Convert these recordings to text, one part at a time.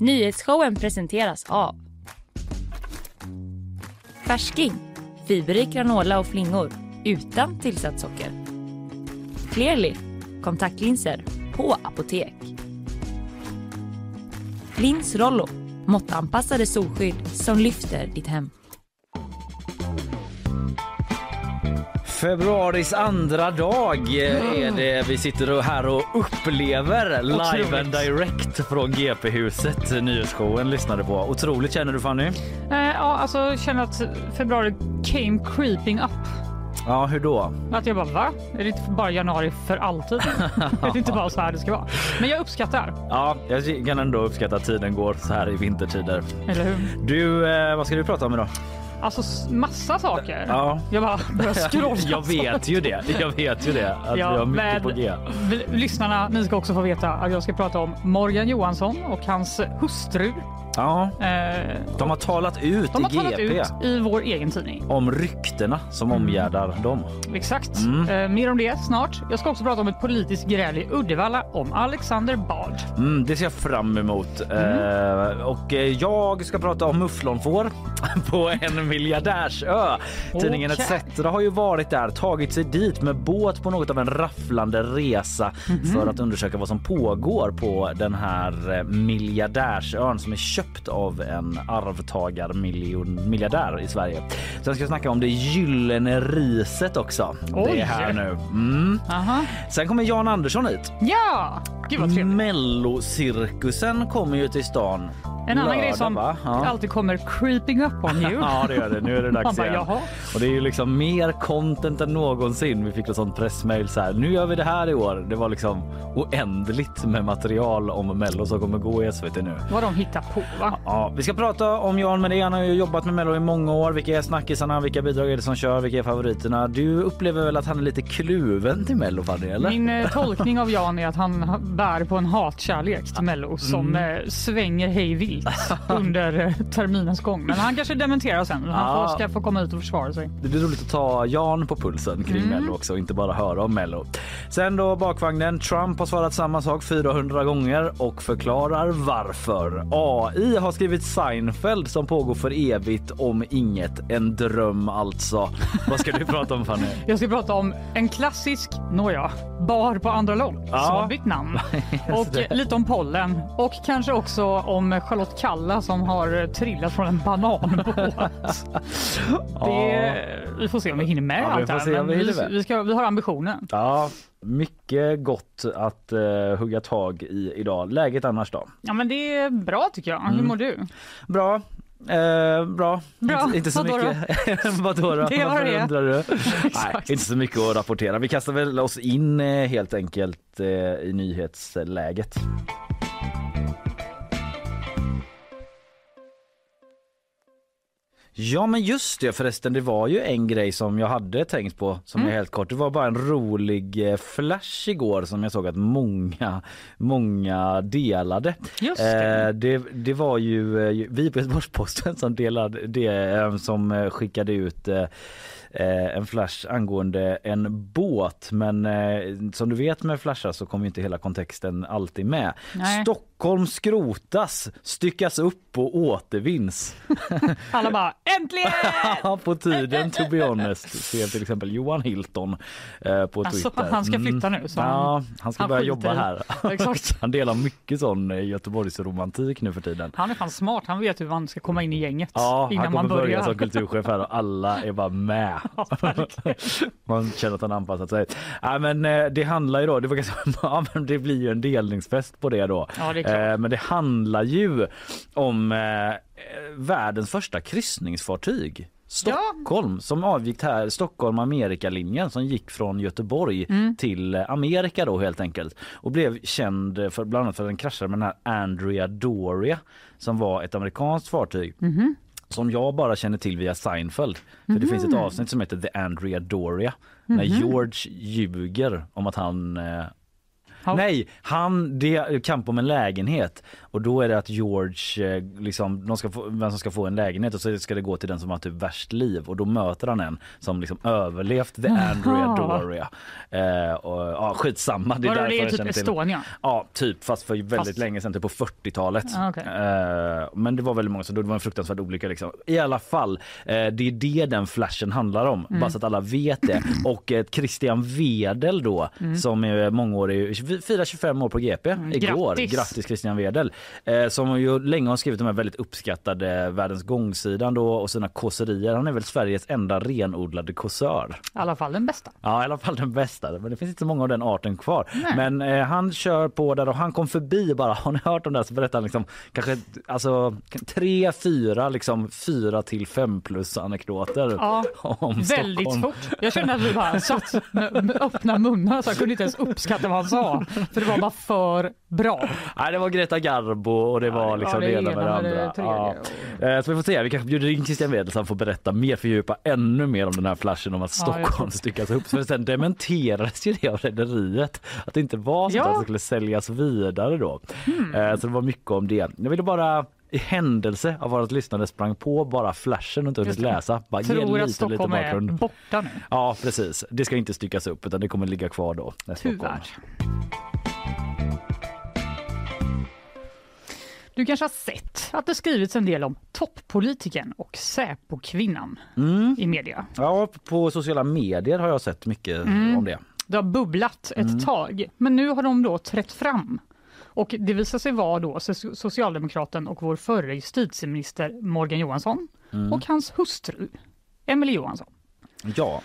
Nyhetsshowen presenteras av Färsking, fiberrik granola och flingor utan tillsatt socker. Clearly, kontaktlinser på apotek. Lins Rollo, måttanpassade solskydd som lyfter ditt hem. Februaris andra dag är det vi sitter här och upplever live and direct från GP-huset. Nyhetsshowen lyssnade på. Otroligt känner du Fanny? Eh, ja, alltså känner att februari came creeping up. Ja, hur då? Att jag bara, va? Är det inte bara januari för alltid? är det inte bara så här det ska vara? Men jag uppskattar. Ja, jag kan ändå uppskatta att tiden går så här i vintertider. Eller hur? Du, eh, vad ska du prata om idag? Alltså massa saker. Ja. Jag bara börjar scrolla. Jag vet ju det. Jag vet ju det. Att Ja, vi har mycket på G. Lyssnarna, ni ska också få veta att jag ska prata om Morgan Johansson och hans hustru. Ja, Eh, de har talat ut de har i talat GP ut i vår egen tidning. om ryktena som omgärdar dem. Exakt. Mm. Eh, mer om det snart. Jag ska också prata om ett politiskt gräl i Uddevalla om Alexander Bard. Mm, det ser jag fram emot. Eh, och jag ska prata om mufflonfår på en miljardärsö. Tidningen Okej. ETC har ju varit där, tagit sig dit med båt på något av en rafflande resa för att undersöka vad som pågår på den här miljardärsön som är köpt av en arvtagarmiljardär i Sverige. Sen ska jag snacka om det gyllene riset också. Det Oj. är här nu. Mm. Sen kommer Jan Andersson hit. Ja! Gud vad trevligt. Mellocirkusen kommer ju till stan. En annan lördag, grej som? Ja. alltid kommer creeping up on you. Ja det gör det. Nu är det dags bara, igen. jaha. Och det är ju liksom mer content än någonsin. Vi fick ett sånt pressmail så här. Nu gör vi det här i år. Det var liksom oändligt med material om Mello som kommer gå i SVT nu. Vad de hittar på va? Ja, vi ska prata om Jan med det. Han har ju jobbat med Mello i många år. Vilka är snackisarna? Vilka bidrag är det som kör? Vilka är favoriterna? Du upplever väl att han är lite kluven till Mello Fanny, eller? Min eh, tolkning av Jan är att han ha- bär på en hatkärlek till Mello som Mm. eh, svänger hej vilt under eh, terminens gång. Men han kanske dementerar sen. Han Ja. får, ska få komma ut och försvara sig. Det blir roligt att ta Jan på pulsen kring Mm. Mello också och inte bara höra om Mello. Sen då bakvagnen. Trump har svarat samma sak 400 gånger och förklarar varför. AI har skrivit Seinfeld som pågår för evigt om inget. En dröm alltså. Vad ska du prata om Fanny? Jag ska prata om en klassisk, nåja, bar på Andra Lång Ja. som har bytt namn. Och lite om pollen. Och kanske också om Charlotte Kalla som har trillat från en bananbåt. Det, vi får se om vi hinner med Ja, vi allt får här. vi vi, hinner med. vi, ska, vi har ambitionen. Ja, mycket gott att uh, hugga tag i idag. Läget annars då? Ja men det är bra tycker jag. Mm. Hur mår du? Bra. Eh, bra. Bra. Inte, inte så Vadå då? mycket. Vadå då? Det Varför det undrar du? Nej, inte så mycket att rapportera. Vi kastar väl oss in eh, helt enkelt eh, i nyhetsläget. Ja men just det förresten, det var ju en grej som jag hade tänkt på som Mm. är helt kort. Det var bara en rolig eh, flash igår som jag såg att många, många delade. Just det. Eh, det, det var ju eh, vi på Göteborgs-Posten som delade det, eh, som skickade ut eh, eh, en flash angående en båt. Men eh, som du vet med flashar så kommer inte hela kontexten alltid med. Nej. Stockholm skrotas, styckas upp och återvinns. Alla bara äntligen! på tiden to be honest, skrev till exempel Johan Hilton eh, på Alltså, Twitter. han ska flytta nu, så ja, han- han ska han börja jobba i- här. Exakt. han delar mycket sån eh, Göteborgsromantik nu för tiden. Han är fan smart. Han vet hur man ska komma in i gänget Ja, innan han man kommer börja börjar. som kulturchef här och alla är bara med. Man känner att han anpassat sig. Ja, men eh, det handlar ju då, det, var ja, det blir ju en delningsfest på det då. Ja, det. Eh, Men det handlar ju om eh, världens första kryssningsfartyg. Stockholm som avgick här, Stockholm Amerikalinjen som gick från Göteborg Mm. till eh, Amerika då helt enkelt och blev känd för bland annat för att den kraschade med den här Andrea Doria som var ett amerikanskt fartyg Mhm. Som jag bara känner till via Seinfeld. För det finns ett Mhm. avsnitt som heter The Andrea Doria när Mhm. George ljuger om att han eh. Nej, han, det kamp om en lägenhet och då är det att George, eh, liksom, de ska få, vem som ska få en lägenhet och så ska det gå till den som har typ värst liv och då möter han en som liksom överlevt the Andrea. Doria. Eh, och, ja, skitsamma. Det är därför det jag typ till- Estonia? Ja, typ fast för väldigt Fast- länge sedan, typ på 40-talet. Ah, okej. Eh, men det var väldigt många dog, det var en fruktansvärd olycka liksom. I alla fall, eh, det är det den flashen handlar om, Mm. bara så att alla vet det. Och eh, Christian Wedel då, Mm. som är mångårig, firar 25 år på GP igår. Grattis. Grattis Christian Wedel. Eh, som ju länge har skrivit de här väldigt uppskattade Världens gångsidan då och sina kåserier. Han är väl Sveriges enda renodlade kåsör. I alla fall den bästa. Ja, i alla fall den bästa. Men det finns inte så många av den arten kvar. Nej. Men eh, han kör på där och han kom förbi bara. Har ni hört om det? Så berättar han liksom kanske alltså tre, fyra, liksom fyra till fem plus anekdoter Ja, om Väldigt Stockholm. fort. Jag kände att vi bara satt med, med öppna munnar så jag kunde inte ens uppskatta vad han sa. För det var bara för bra. Nej, det var Greta Garbo och det var Ja, liksom det det ena med det andra. det. Ja. Eh, Så vi får se, vi kanske bjuder in Christian Wedel så han får berätta mer, fördjupa ännu mer om den här flashen om att Ja, Stockholm styckas upp. Så sen dementerades ju det av rederiet att det inte var så Ja. att det skulle säljas vidare då. Eh, Så det var mycket om det. Jag ville bara i händelse av vårt lyssnande sprang på bara flashen och inte hunnit läsa. Bara ge Tror lite, att lite Stockholm är bakgrund. borta nu. Ja precis, det ska inte styckas upp utan det kommer ligga kvar då. när Stockholm- Tyvärr. Du kanske har sett att det skrivits en del om toppolitiken och Säpo-kvinnan Mm. i media. Ja, på sociala medier har jag sett mycket Mm. om det. Det har bubblat ett tag, men nu har de då trätt fram. Och det visar sig vara då so- Socialdemokraten och vår förre justitieminister Morgan Johansson och hans hustru Emelie Johansson. Ja,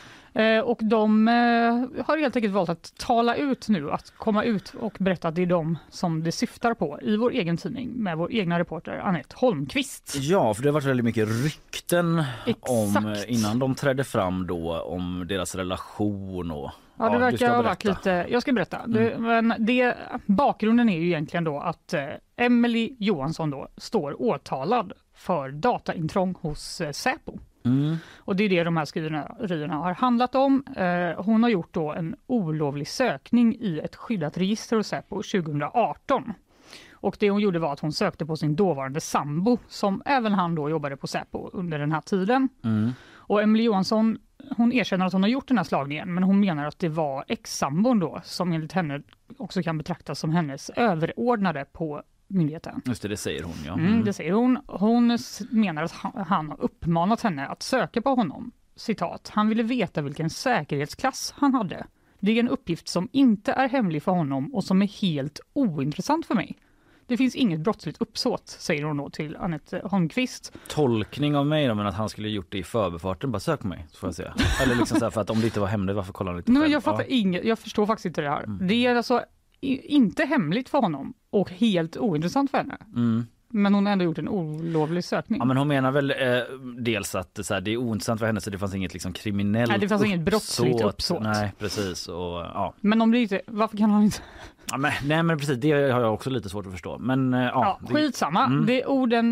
och de eh, har helt enkelt valt att tala ut nu, att komma ut och berätta att det är de som det syftar på i vår egen tidning med vår egna reporter Anette Holmqvist. Ja, för det har varit väldigt mycket rykten om Exakt. innan de trädde fram då om deras relation och Ja, det verkar ha varit. Mm. lite, jag ska berätta. Det, men det, bakgrunden är ju egentligen då att eh, Emily Johansson då står åtalad för dataintrång hos eh, Säpo. Mm. Och det är det de här skriverierna har handlat om. Eh, hon har gjort då en olovlig sökning i ett skyddat register hos Säpo 2018. Och det hon gjorde var att hon sökte på sin dåvarande sambo som även han då jobbade på Säpo under den här tiden. Mm. Och Emily Johansson hon erkänner att hon har gjort den här slagningen men hon menar att det var ex-sambon då som enligt henne också kan betraktas som hennes överordnade på myndigheten. Just det, det säger hon ja. Mm, det säger hon. Hon menar att han, har uppmanat henne att söka på honom. Citat, han ville veta vilken säkerhetsklass han hade. Det är en uppgift som inte är hemlig för honom och som är helt ointressant för mig. Det finns inget brottsligt uppsåt, säger hon då till Anette Holmqvist. Tolkning av mig då, men att han skulle gjort det i förbifarten. Bara sök på mig så får jag se. Eller liksom så här, för att om det inte var hemligt, varför kollar han inte Nej, jag, fattar Ja. Mm. inget, jag förstår faktiskt inte det här. Det är alltså inte hemligt för honom och helt ointressant för henne. Mm. Men hon har ändå gjort en olovlig sökning. Ja, men hon menar väl eh, dels att så här, det är ointressant för henne så det fanns inget liksom kriminellt Nej, det fanns inget brottsligt uppsåt. Nej, precis. Och, ja. Men om det inte, varför kan han inte Ja, men, nej men precis, det har jag också lite svårt att förstå. Men eh, ja, det- skitsamma. Mm. Det, orden,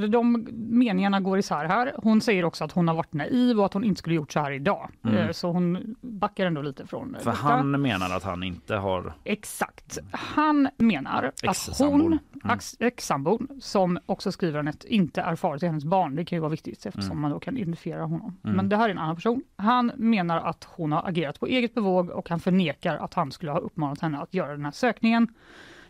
de, de meningarna går isär här. Hon säger också att hon har varit naiv och att hon inte skulle gjort så här idag. Eh, Så hon backar ändå lite från Mm. för detta. han menar att han inte har... Exakt. Han menar att hon, Mm. ex- ex-sambon, som också skriver att inte är far till hennes barn, det kan ju vara viktigt eftersom Mm. man då kan identifiera honom. Men det här är en annan person. Han menar att hon har agerat på eget bevåg och han förnekar att han skulle ha uppmanat henne att göra den här sökningen.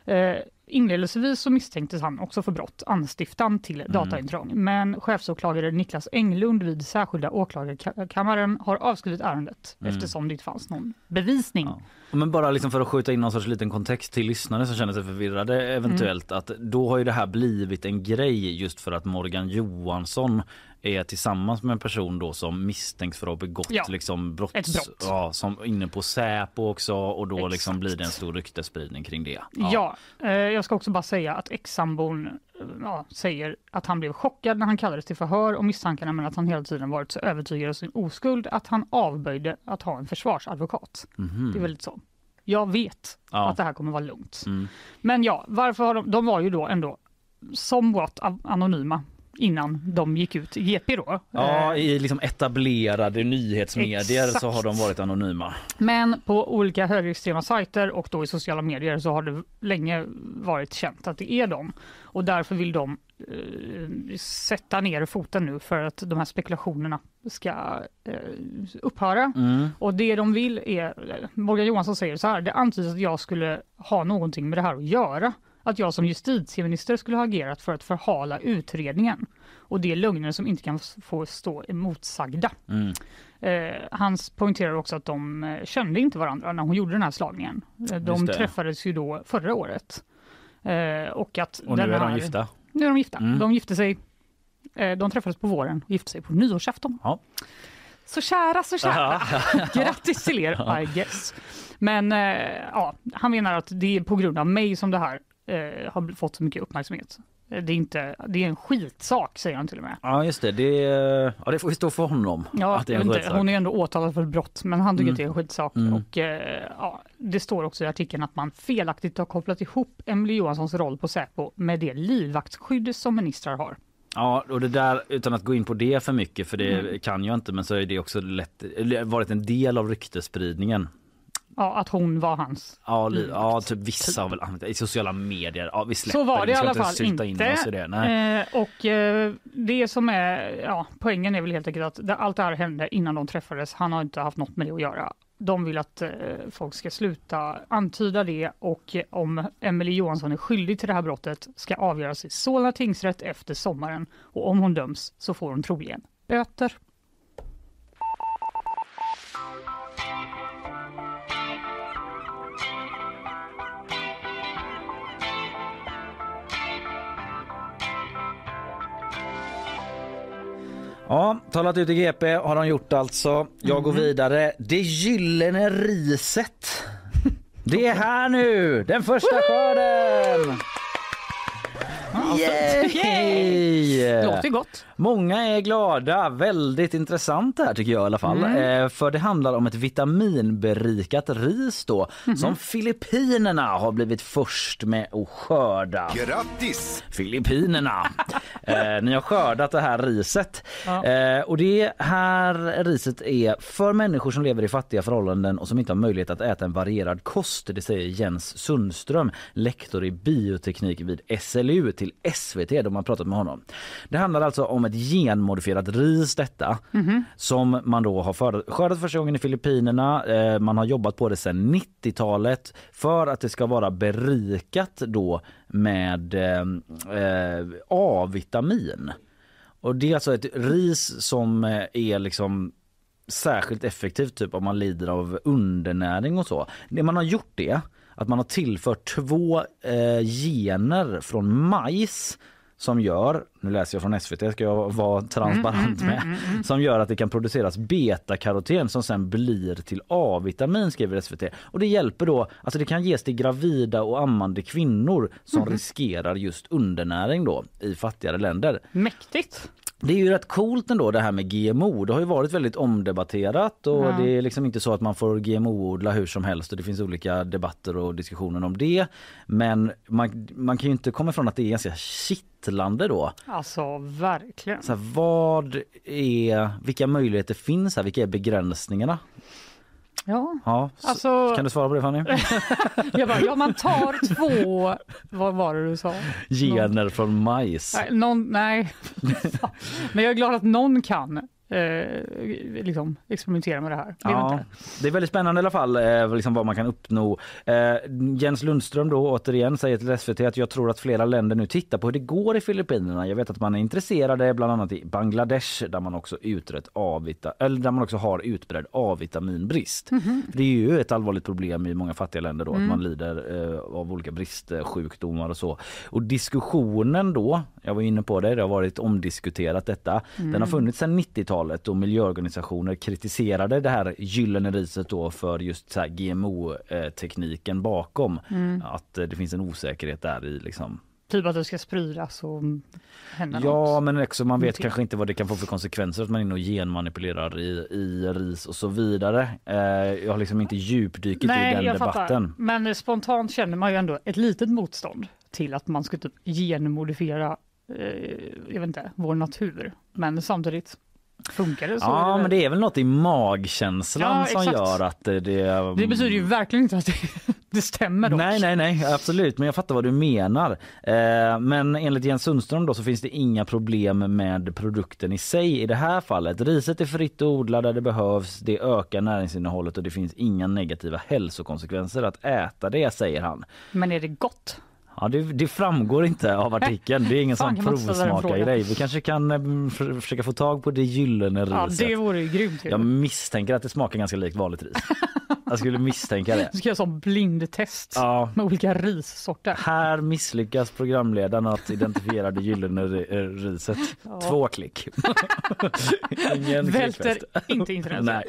Eh, inledningsvis så misstänktes han också för brott, anstiftan till Mm. dataintrång. Men chefsåklagare Niklas Englund vid särskilda åklagarkammaren har avskrivit ärendet eftersom det inte fanns någon bevisning. Mm. Ja. Men bara liksom för att skjuta in någon sorts liten kontext till lyssnare som känner sig förvirrade eventuellt att då har ju det här blivit en grej just för att Morgan Johansson är tillsammans med en person då som misstänks för att ha begått Ja, liksom brott, brott. Ja, som inne på Säpo också och då liksom blir det en stor ryktesspridning kring det. Ja, eh, jag ska också bara säga att ex-sambon ja, säger att han blev chockad när han kallades till förhör och misstankarna men att han hela tiden varit så övertygad om sin oskuld att han avböjde att ha en försvarsadvokat. Det är väldigt så. Jag vet. Ja. att det här kommer vara lugnt. Mm. Men ja, varför har de, de var ju då ändå somewhat anonyma innan de gick ut GP då. Ja, Eh, i liksom etablerade nyhetsmedier Exakt. så har de varit anonyma. Men på olika högerextrema sajter och då i sociala medier så har det länge varit känt att det är de. Och därför vill de eh, sätta ner foten nu för att de här spekulationerna ska eh, upphöra. Mm. Och det de vill är, Morgan Johansson säger så här, det antyds att jag skulle ha någonting med det här att göra. Att jag som justitieminister skulle ha agerat för att förhala utredningen. Och det är lögner som inte kan få stå emotsagda. Mm. Eh, han poängterar också att de eh, kände inte varandra när hon gjorde den här slagningen. Eh, de träffades ju då förra året. Eh, och att Och nu den är här, de gifta. Nu är de gifta. Mm. De gifte sig. Eh, de träffades på våren och gifte sig på nyårsafton. Ja. Så kära, så kära. Grattis till er, I guess. Men eh, ja, han menar att det är på grund av mig som det här eh, har fått så mycket uppmärksamhet. Eh, Det är, inte, det är en skitsak, säger han till och med. Ja just det, det, ja, det får ju stå för honom. Ja, att det är en inte, hon är ändå åtalad för ett brott, men han tycker Mm. att det är en skitsak. Mm. Och, eh, ja, det står också i artikeln att man felaktigt har kopplat ihop Emily Johanssons roll på Säpo med det livvaktsskydd som ministrar har. Ja, och det där utan att gå in på det för mycket för det Mm. kan jag inte men så är det också lätt, varit en del av ryktesspridningen. Ja, att hon var hans. Ja, li, Mm. ja typ vissa har väl använt det i sociala medier. Ja, vi släpper Så var det i alla inte fall inte. oss i det. Nej. Eh, och eh, det som är, ja, poängen är väl helt enkelt att det, allt det här hände innan de träffades. Han har inte haft något med det att göra. De vill att eh, folk ska sluta antyda det och om Emily Johansson är skyldig till det här brottet ska avgöras i Solna tingsrätt efter sommaren. Och om hon döms så får hon troligen böter. Ja, talat ut i GP har de gjort alltså. Jag går vidare. Det gyllene riset. Det är här nu, den första skörden! Yay! Låter gott. Många är glada, väldigt intressant det här tycker jag i alla fall. Eh, för det handlar om ett vitaminberikat ris då som Filippinerna har blivit först med att skörda. Grattis! Filippinerna. eh, ni har skördat det här riset. Ja. Eh, och det här riset är för människor som lever i fattiga förhållanden och som inte har möjlighet att äta en varierad kost. Det säger Jens Sundström, lektor i bioteknik vid SLU till SVT. De har pratat med honom. Det handlar alltså om ett genmodifierat ris detta som man då har för- skördat första gången i Filippinerna. Eh, man har jobbat på det sedan 90-talet för att det ska vara berikat då med eh, eh, A-vitamin. Och det är alltså ett ris som eh, är liksom särskilt effektivt typ om man lider av undernäring och så. Det man har gjort det att man har tillfört två eh, gener från majs som gör, nu läser jag från SVT ska jag vara transparent med, som gör att det kan produceras betakaroten som sen blir till A-vitamin skriver SVT. Och det hjälper då, alltså det kan ges till gravida och ammande kvinnor som riskerar just undernäring då i fattigare länder. Mäktigt. Det är ju rätt coolt ändå det här med GMO. Det har ju varit väldigt omdebatterat och Ja. det är liksom inte så att man får GMO-odla hur som helst och det finns olika debatter och diskussioner om det. Men man, man kan ju inte komma ifrån att det är ganska kittlande då. Alltså verkligen. Så här, vad är, vilka möjligheter finns här? Vilka är begränsningarna? Ja, Ja, alltså. Kan du svara på det Fanny? Jag bara, ja, man tar två, vad var det du sa? Gener från majs. Nej, någon, nej. men jag är glad att någon kan eh, liksom experimentera med det här. Ja, det är väldigt spännande i alla fall eh, liksom vad man kan uppnå. Eh, Jens Lundström då återigen säger till SVT att jag tror att flera länder nu tittar på hur det går i Filippinerna. Jag vet att man är intresserade bland annat i Bangladesh där man också utrett A-vita eller där man också har utbredd A-vitaminbrist. Det är ju ett allvarligt problem i många fattiga länder då att man lider eh, av olika bristsjukdomar och så. Och diskussionen då, jag var inne på det, det har varit omdiskuterat detta. Den har funnits sedan 90-talet och miljöorganisationer kritiserade det här gyllene riset då för just GMO-tekniken bakom. Att eh, det finns en osäkerhet där i liksom. Typ att det ska spridas och hända Ja något. men också man vet kanske inte vad det kan få för konsekvenser att man är inne och genmanipulerar i, i ris och så vidare. Eh, jag har liksom inte djupdykit i Nej, den jag debatten. fattar. Men spontant känner man ju ändå ett litet motstånd till att man ska typ genmodifiera jag vet inte, vår natur. Men samtidigt funkar det så. Ja, det, men det är väl något i magkänslan Ja, som exakt. gör att det... Det, det betyder ju verkligen inte att det, det stämmer dock. Nej, nej, nej, absolut. Men jag fattar vad du menar. Eh, men enligt Jens Sundström då så finns det inga problem med produkten i sig i det här fallet. Riset är fritt att odla där det behövs. Det ökar näringsinnehållet och det finns inga negativa hälsokonsekvenser att äta det, säger han. Men är det gott? Ja, det, det framgår inte av artikeln. Det är ingen Fan, sån provsmakargrej. Vi kanske kan eh, för, försöka få tag på det gyllene Ja, riset. det vore ju grymt. Jag misstänker att det smakar ganska likt vanligt ris. Jag skulle misstänka det. Du ska göra som blindtest Ja. med olika rissorter. Här misslyckas programledaren att identifiera det gyllene eh, riset. Två klick. Ingen Välter inte internet. Nej.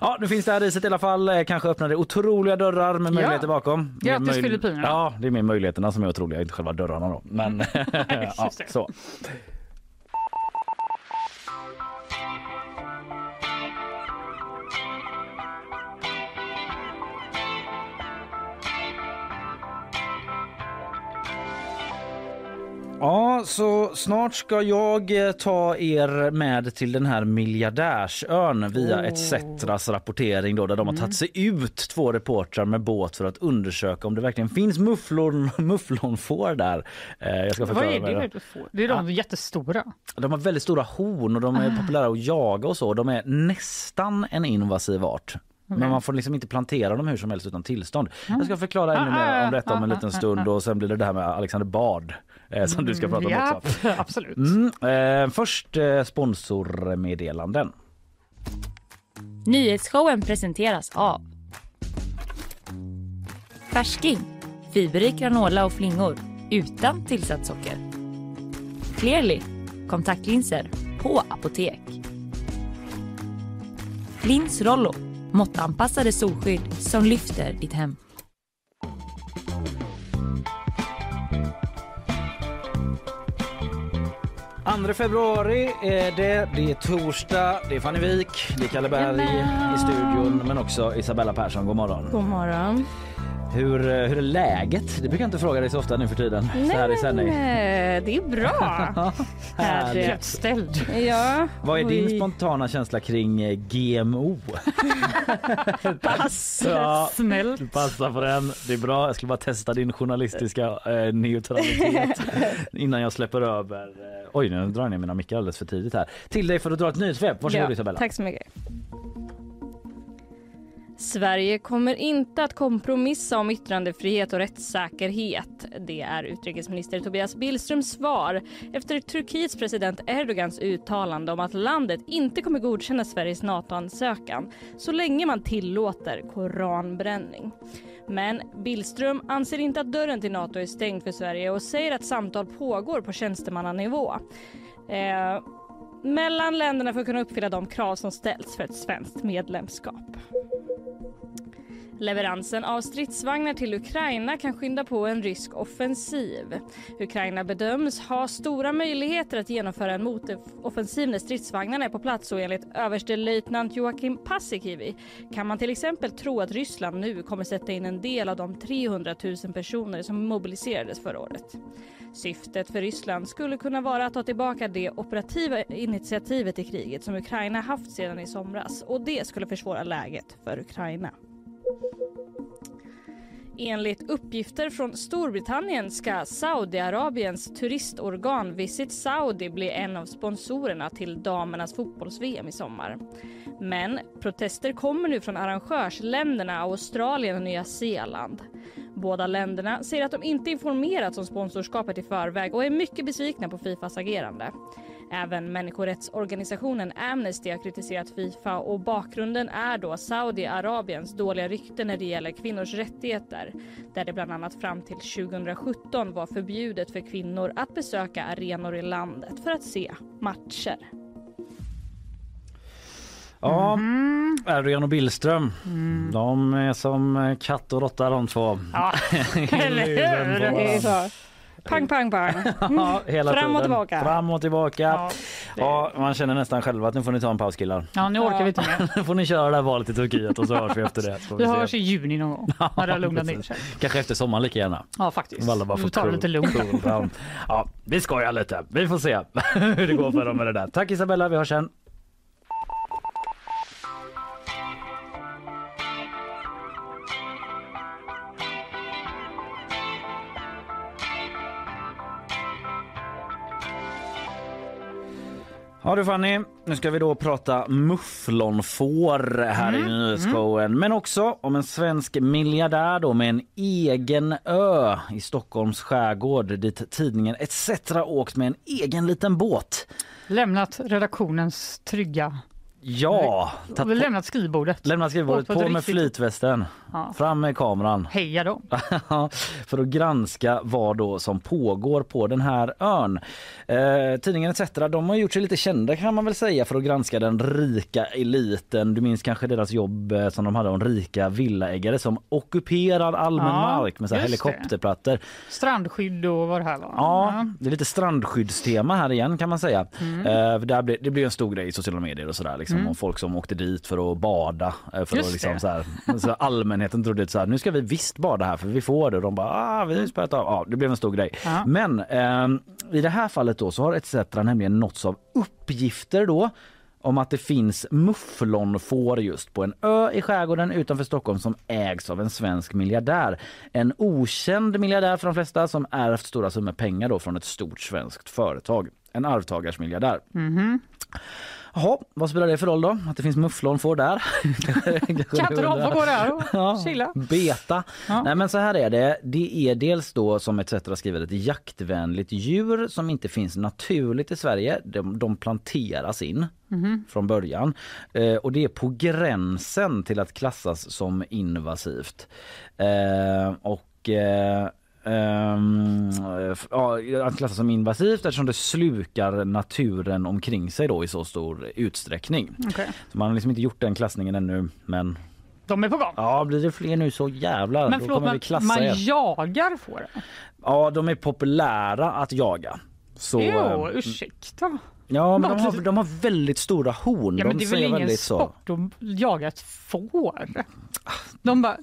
Ja, nu finns det här riset i alla fall. Eh, Kanske öppnar det otroliga dörrar med möjligheter bakom. Det är Grattis, Filippinerna. Ja, det är mer möjligheterna som är otroliga, inte själva dörrarna då. Men ja, så. Ja, så snart ska jag eh, ta er med till den här miljardärsön via ETCetras rapportering då, där de har tagit sig ut två reportrar med båt för att undersöka om det verkligen finns mufflon, mufflonfår där. Eh, Jag ska Vad är det får? Det är de jättestora. De har väldigt stora horn och de är populära att jaga och så. De är nästan en invasiv art. Men man får liksom inte plantera dem hur som helst utan tillstånd. Jag ska förklara ännu mer om detta om en liten stund och sen blir det det här med Alexander Bard eh, som du ska prata om Ja, också. absolut. Mm, eh, först eh, sponsormeddelanden. Nyhetsshowen presenteras av Färsking, fiberrik granola och flingor utan tillsatt socker. Clearly, kontaktlinser på apotek. Lins Rollo, måttanpassade solskydd som lyfter ditt hem. 2 februari är det. Det är torsdag, det är Fanny Wik, det är Kalle Berg i studion men också Isabella Persson. God morgon. God morgon. Hur, eh, hur är läget? Det brukar jag inte fråga dig så ofta nu för tiden. så här i sändning. eh, det är bra. Härligt. Lättställd. ja. Vad är din spontana känsla kring eh, GMO? Pass. Ja, Snällt. du passar på den. Det är bra. Jag skulle bara testa din journalistiska eh, neutralitet innan jag släpper över. Oj, nu drar jag ner mina mickar alldeles för tidigt här. Till dig för att dra ett nyhetssvep. Varsågod Ja, Isabella. tack så mycket. Sverige kommer inte att kompromissa om yttrandefrihet och rättssäkerhet. Det är utrikesminister Tobias Billströms svar efter Turkiets president Erdogans uttalande om att landet inte kommer godkänna Sveriges NATO-ansökan så länge man tillåter koranbränning. Men Billström anser inte att dörren till NATO är stängd för Sverige och säger att samtal pågår på tjänstemannanivå. Eh, mellan länderna för att kunna uppfylla de krav som ställs för ett svenskt medlemskap. Leveransen av stridsvagnar till Ukraina kan skynda på en rysk offensiv. Ukraina bedöms ha stora möjligheter att genomföra en motoffensiv när stridsvagnarna är på plats och enligt överstelöjtnant Joakim Paasikivi kan man till exempel tro att Ryssland nu kommer sätta in en del av de 300 000 personer som mobiliserades förra året. Syftet för Ryssland skulle kunna vara att ta tillbaka det operativa initiativet i kriget som Ukraina haft sedan i somras och det skulle försvåra läget för Ukraina. Enligt uppgifter från Storbritannien ska Saudiarabiens turistorgan Visit Saudi bli en av sponsorerna till damernas fotbolls-VM i sommar. Men protester kommer nu från arrangörsländerna Australien och Nya Zeeland. Båda länderna säger att de inte informerats om sponsorskapet i förväg och är mycket besvikna på Fifas agerande. Även människorättsorganisationen Amnesty har kritiserat Fifa och bakgrunden är då Saudiarabiens dåliga rykte när det gäller kvinnors rättigheter där det bland annat fram till 2017 var förbjudet för kvinnor att besöka arenor i landet för att se matcher. Ja, Mm. Erdogan och Billström. De är som katt och råtta de två. Ja, eller hur? på Det är så. Pang, pang, pang. Ja, hela Fram och tiden. tillbaka. Fram och tillbaka. Ja, Ja, det- man känner nästan själv att nu får ni ta en paus killar. Ja, nu orkar vi inte mer. Nu får ni köra det här valet i Turkiet och så hörs vi efter det. Vi se. hörs i juni någon gång när det har lugnat ner sig. Kanske efter sommaren lika gärna. Ja, faktiskt. Alla bara Vi får det cool- lite lugnt. cool. Ja, vi skojar lite. Vi får se hur det går för dem med det där. Tack Isabella, vi hörs sen. Ja du Fanny, nu ska vi då prata mufflonfår här Mm, i nyhetsshowen. Men också om en svensk miljardär då med en egen ö i Stockholms skärgård dit tidningen ETC åkt med en egen liten båt. Lämnat redaktionens trygga... Ja, Vi lämnat skrivbordet. lämna skrivbordet på på med riktigt- flytvästen. Ja. Fram med kameran. Heja då. för att granska vad då som pågår på den här ön. Eh, tidningen ETC de har gjort sig lite kända kan man väl säga för att granska den rika eliten. Du minns kanske deras jobb eh, som de hade om rika villaägare som ockuperar allmän Ja, mark med så det. helikopterplattor. Strandskydd och vad det här var. Ja, det är lite strandskyddsstema här igen kan man säga. Mm. Eh, där blir, det blir en stor grej i sociala medier och sådär liksom, om folk som åkte dit för att bada. eh, För Just att, liksom, det. så här, så allmänheten trodde att så här, nu ska vi visst bada här för vi får det. Och de bara, ah, vi har spärrat av. Ja, det blev en stor grej. Ja. Men eh, i det här fallet då så har ETC nämligen nåtts av uppgifter då om att det finns mufflonfår just på en ö i skärgården utanför Stockholm som ägs av en svensk miljardär. En okänd miljardär för de flesta som ärvt stora summor pengar då från ett stort svenskt företag. En arvtagarsmiljardär. Jaha, vad spelar det för roll då? Att det finns mufflonfår där? Kan inte de få gå där och chilla? Beta. Ja. Nej men så här är det. Det är dels då som ETC skriver ett jaktvänligt djur som inte finns naturligt i Sverige. De, de planteras in Mhm. från början. Eh, och det är på gränsen till att klassas som invasivt. Eh, och eh, ehm, f- ja, att klassas som invasivt eftersom det slukar naturen omkring sig då i så stor utsträckning. Okej. Så man har liksom inte gjort den klassningen ännu men De är på gång. Ja, blir det fler nu så jävlar. Men förlåt, vi man, man jagar fåren? Ja, de är populära att jaga. Så, Jo, eh, ursäkta. ja, men de har, de har väldigt stora horn. Ja, de men det är väl ingen så. sport att jaga ett får? De bara...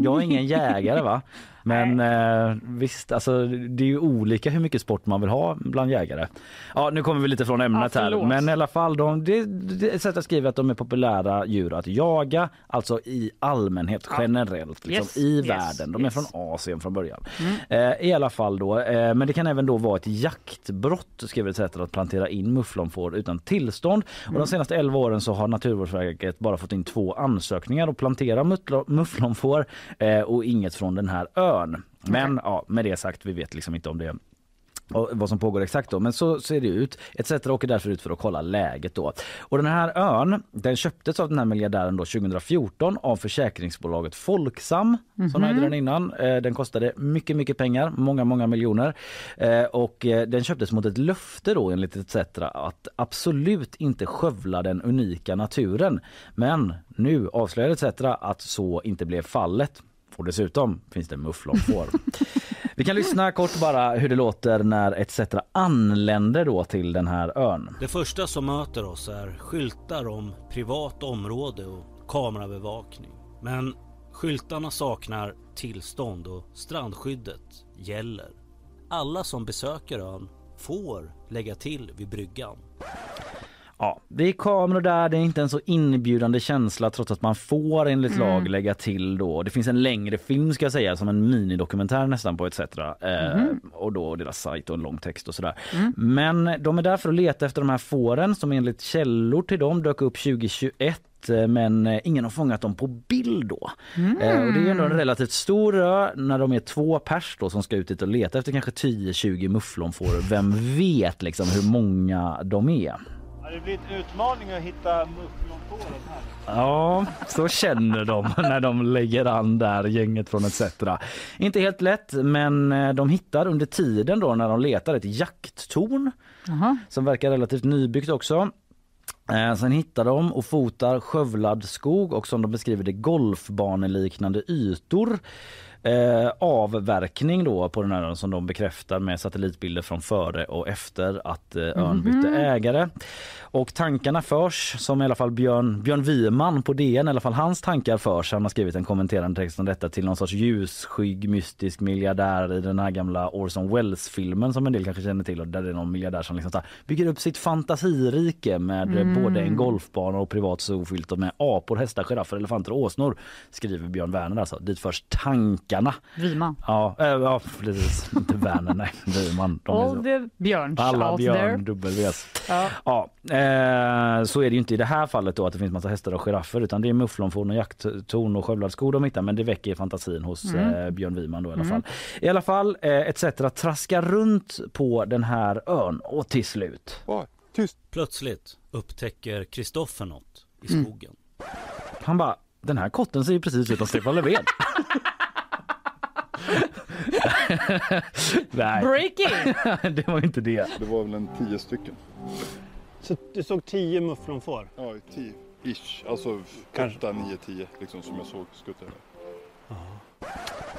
Jag är ingen jägare va. Men eh, visst, alltså, det är ju olika hur mycket sport man vill ha bland jägare. Ja, nu kommer vi lite från ämnet Ja, här. Men i alla fall, de, det, det sätt att skriva att de är populära djur att jaga, alltså i allmänhet, generellt, liksom, Yes, i yes, världen. De är yes. från Asien från början. Mm. Eh, I alla fall då, eh, men det kan även då vara ett jaktbrott, skriver ett sätt att plantera in mufflonfår utan tillstånd. Och Mm. de senaste 11 åren så har Naturvårdsverket bara fått in två ansökningar att plantera mufflonfår eh, och inget från den här ön. Men ja, med det sagt, vi vet liksom inte om det och vad som pågår exakt då. Men så ser det ut. ETC åker därför ut för att kolla läget då. Och den här ön, den köptes av den här miljardären då 2014 av försäkringsbolaget Folksam som ägde den innan. Eh, Den kostade mycket, mycket pengar, många, många miljoner. Eh, Och eh, den köptes mot ett löfte då enligt ETC att absolut inte skövla den unika naturen. Men nu avslöjar ETC att så inte blev fallet. Och dessutom finns det mufflonfår. Vi kan lyssna kort bara hur det låter när ETC anländer då till den här ön. Det första som möter oss är skyltar om privat område och kamerabevakning. Men skyltarna saknar tillstånd och strandskyddet gäller. Alla som besöker ön får lägga till vid bryggan. Ja, det är kameror där, det är inte en så inbjudande känsla trots att man får enligt lag lägga till då. Det finns en längre film ska jag säga som en minidokumentär nästan på ETC. Eh, och då deras sajt och en lång text och sådär. Men de är där för att leta efter de här fåren som enligt källor till dem dök upp 2021 eh, men eh, ingen har fångat dem på bild då. Eh, och det är ändå en relativt stor ö när de är två pers då som ska ut dit och leta efter kanske 10-20 mufflonfår. Vem vet liksom hur många de är? Ja, det blir en utmaning att hitta mufflonfåren här. Ja, så känner de när de lägger an där, gänget från ETC. Inte helt lätt, men eh, de hittar under tiden då när de letar ett jakttorn Jaha. som verkar relativt nybyggt också. Eh, sen hittar de och fotar skövlad skog och som de beskriver det golfbaneliknande ytor. Eh, avverkning då på den här som de bekräftar med satellitbilder från före och efter att eh, ön bytte ägare. Och tankarna förs, som i alla fall Björn, Björn Wiman på DN, i alla fall hans tankar förs. Han har skrivit en kommenterande text om detta till någon sorts ljusskygg mystisk miljardär i den här gamla Orson Welles-filmen som en del kanske känner till och där det är någon miljardär som liksom här, bygger upp sitt fantasirike med eh, både en golfbana och privat zoofylt och med apor, hästar, giraffer, elefanter och åsnor skriver Björn Werner alltså. Dit förs tankarna. Wiman. Ja, äh, ja precis. Inte Werner, nej. Wiman. De All the björns alla Björn. W.S. Ja. Ja, eh, så är det ju inte i det här fallet då att det finns massa hästar och giraffer utan det är mufflonfån och jakttorn och skövlad skog de hittar men det väcker fantasin hos eh, Björn Wiman då i alla fall. I alla fall eh, etc. traskar runt på den här ön och till slut. Var tyst. Plötsligt upptäcker Kristoffer något i Mm. skogen. Han bara den här kotten ser ju precis ut som Stefan Löfven. Nej, Breaking! det var inte det. Det var väl en tio stycken. Så du såg tio mufflonfår? Ja, tio. Ish. Alltså Kanske. åtta, nio, tio liksom som jag såg skutta.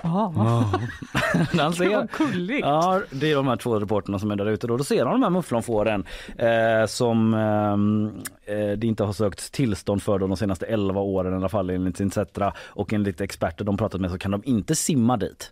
Ja, Han vad ser, gulligt. Ja, det är de här två reporterna som är där ute. Då, då ser de de här mufflonfåren eh, som ehm, eh, det inte har sökt tillstånd för de senaste 11 åren i alla fall enligt Insetra och enligt experter de pratat med så kan de inte simma dit.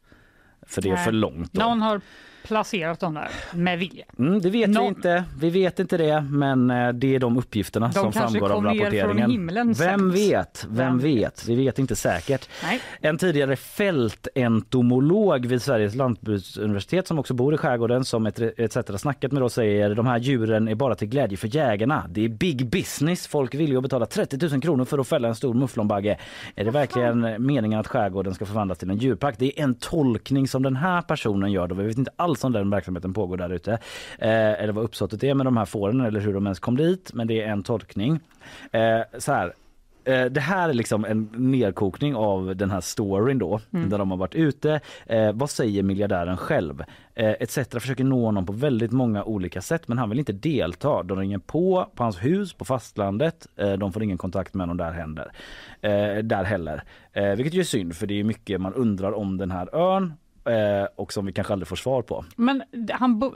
För det är Nej. för långt. Då. Någon har placerat dem där med vilja. Mm, det vet vi Någon. inte. Vi vet inte det, men eh, det är de uppgifterna De som framgår av rapporteringen. himlen Vem vet? Vem vet? Vi vet inte säkert. Nej. En tidigare fältentomolog vid Sveriges lantbruksuniversitet som också bor i skärgården som etc. snackat med oss säger de här djuren är bara till glädje för jägarna. Det är big business. Folk vill ju betala 30 000 kronor för att fälla en stor mufflonbagge. Är det verkligen meningen att skärgården ska förvandlas till en djurpark? Det är en tolkning som den här personen gör. Då. Vi vet inte alls om den verksamheten pågår där ute. Eh, eller vad uppsåtet är med de här fåren eller hur de ens kom dit. Men det är en tolkning. Eh, så här. Eh, Det här är liksom en nedkokning av den här storyn då, där de har varit ute. Eh, vad säger miljardären själv? Eh, etc. försöker nå honom på väldigt många olika sätt men han vill inte delta. De ringer på på hans hus på fastlandet. Eh, de får ingen kontakt med honom där, händer. Eh, där heller. Eh, vilket ju är synd för det är mycket man undrar om den här ön och som vi kanske aldrig får svar på. Men han bo,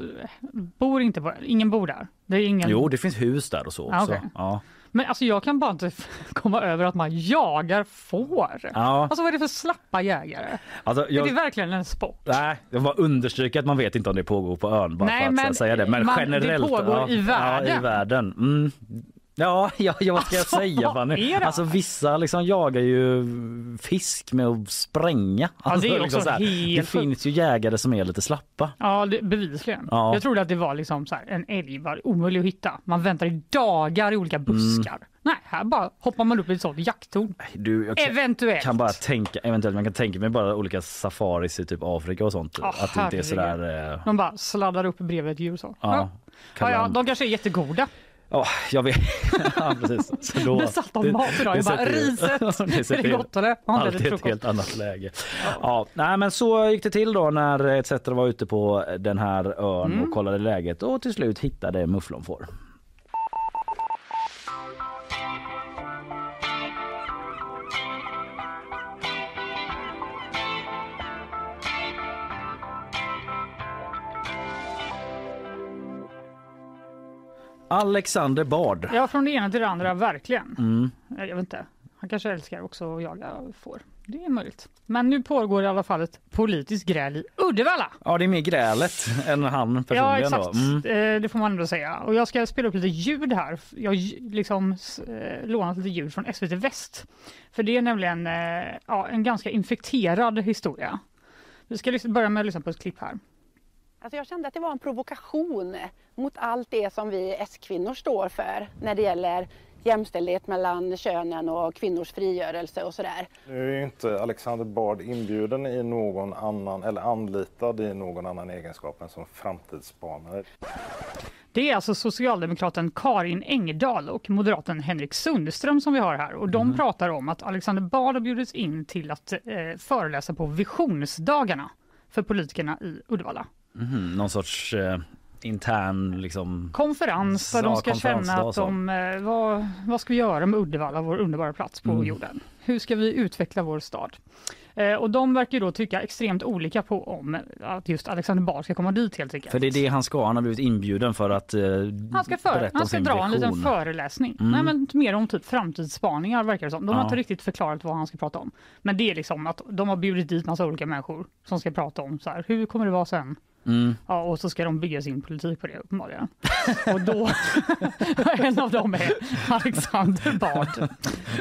bor inte på Ingen bor där? Det är ingen... Jo, det finns hus där och så Ah, också. okej. Ja. Men alltså jag kan bara inte komma över att man jagar får. Ja. Alltså vad är det för slappa jägare? Alltså, Är jag... det verkligen en sport? Nej, jag var understryka att man vet inte om det pågår på ön bara Nej, men säga det. Men man- det generellt. pågår ja, i världen. Ja, i världen. Mm. Ja, ja, ja, vad ska jag Alltså, säga vad Fanny? det? Alltså vissa liksom jagar ju fisk med att spränga. Alltså, det är också så här, helt det finns ju jägare som är lite slappa. Ja, det, bevisligen. Ja. Jag trodde att det var liksom så här, en älg var omöjlig att hitta. Man väntar i dagar i olika buskar. Mm. Nej, här bara hoppar man upp i ett sånt jakttorn. Du, jag kan, Eventuellt. kan bara tänka, eventuellt man kan tänka mig bara olika safaris i typ Afrika och sånt. Ja, att det inte är sådär... Eh, De bara sladdar upp bredvid ett djur så. ja, Ja. Ja, ja, de kanske är jättegoda. Ja, jag vet. ja, precis. Så då, Det satt de mat idag. Jag bara, riset, det är sätter det ju gott eller? Har inte Alltid ett helt annat läge. Ja. nej, men så gick det till då när ETC var ute på den här ön Mm. och kollade läget och till slut hittade mufflonfår. Alexander Bard. Ja, från det ena till det andra, verkligen. Mm. Jag vet inte. Han kanske älskar också att jaga får. Det är möjligt. Men nu pågår i alla fall ett politiskt gräl i Uddevalla. Ja, det är mer grälet än han Ja, personligen exakt. då. Mm. Eh, Det får man ändå säga. Och jag ska spela upp lite ljud här. Jag har liksom eh, lånat lite ljud från SVT Väst. För det är nämligen eh, ja, en ganska infekterad historia. Vi ska börja med att lyssna på ett klipp här. Alltså jag kände att det var en provokation mot allt det som vi S-kvinnor står för när det gäller jämställdhet mellan könen och kvinnors frigörelse och sådär. Nu är ju inte Alexander Bard inbjuden i någon annan, eller anlitad i någon annan egenskap än som framtidsspanare. Det är alltså socialdemokraten Karin Engdahl och moderaten Henrik Sundström som vi har här. Och de pratar om att Alexander Bard har bjudits in till att eh, föreläsa på visionsdagarna för politikerna i Uddevalla. Mhm, någon sorts eh, intern liksom... konferens där de ska känna att de, eh, vad, vad ska vi göra med Uddevalla, vår underbara plats på Mm. jorden? Hur ska vi utveckla vår stad? Eh, och de verkar då tycka extremt olika på om att just Alexander Bard ska komma dit helt enkelt. För det är det han ska. Han har blivit inbjuden för att eh, Han ska, för, han ska dra en liten vision. föreläsning. Mm. Nej, men mer om typ framtidsspaningar verkar det som. De har Ja. inte riktigt förklarat vad han ska prata om. Men det är liksom att de har bjudit dit massa olika människor som ska prata om så här, hur kommer det vara sen? Mm. Ja, och så ska de bygga sin politik på det uppenbarligen. och då, en av dem är Alexander Bard.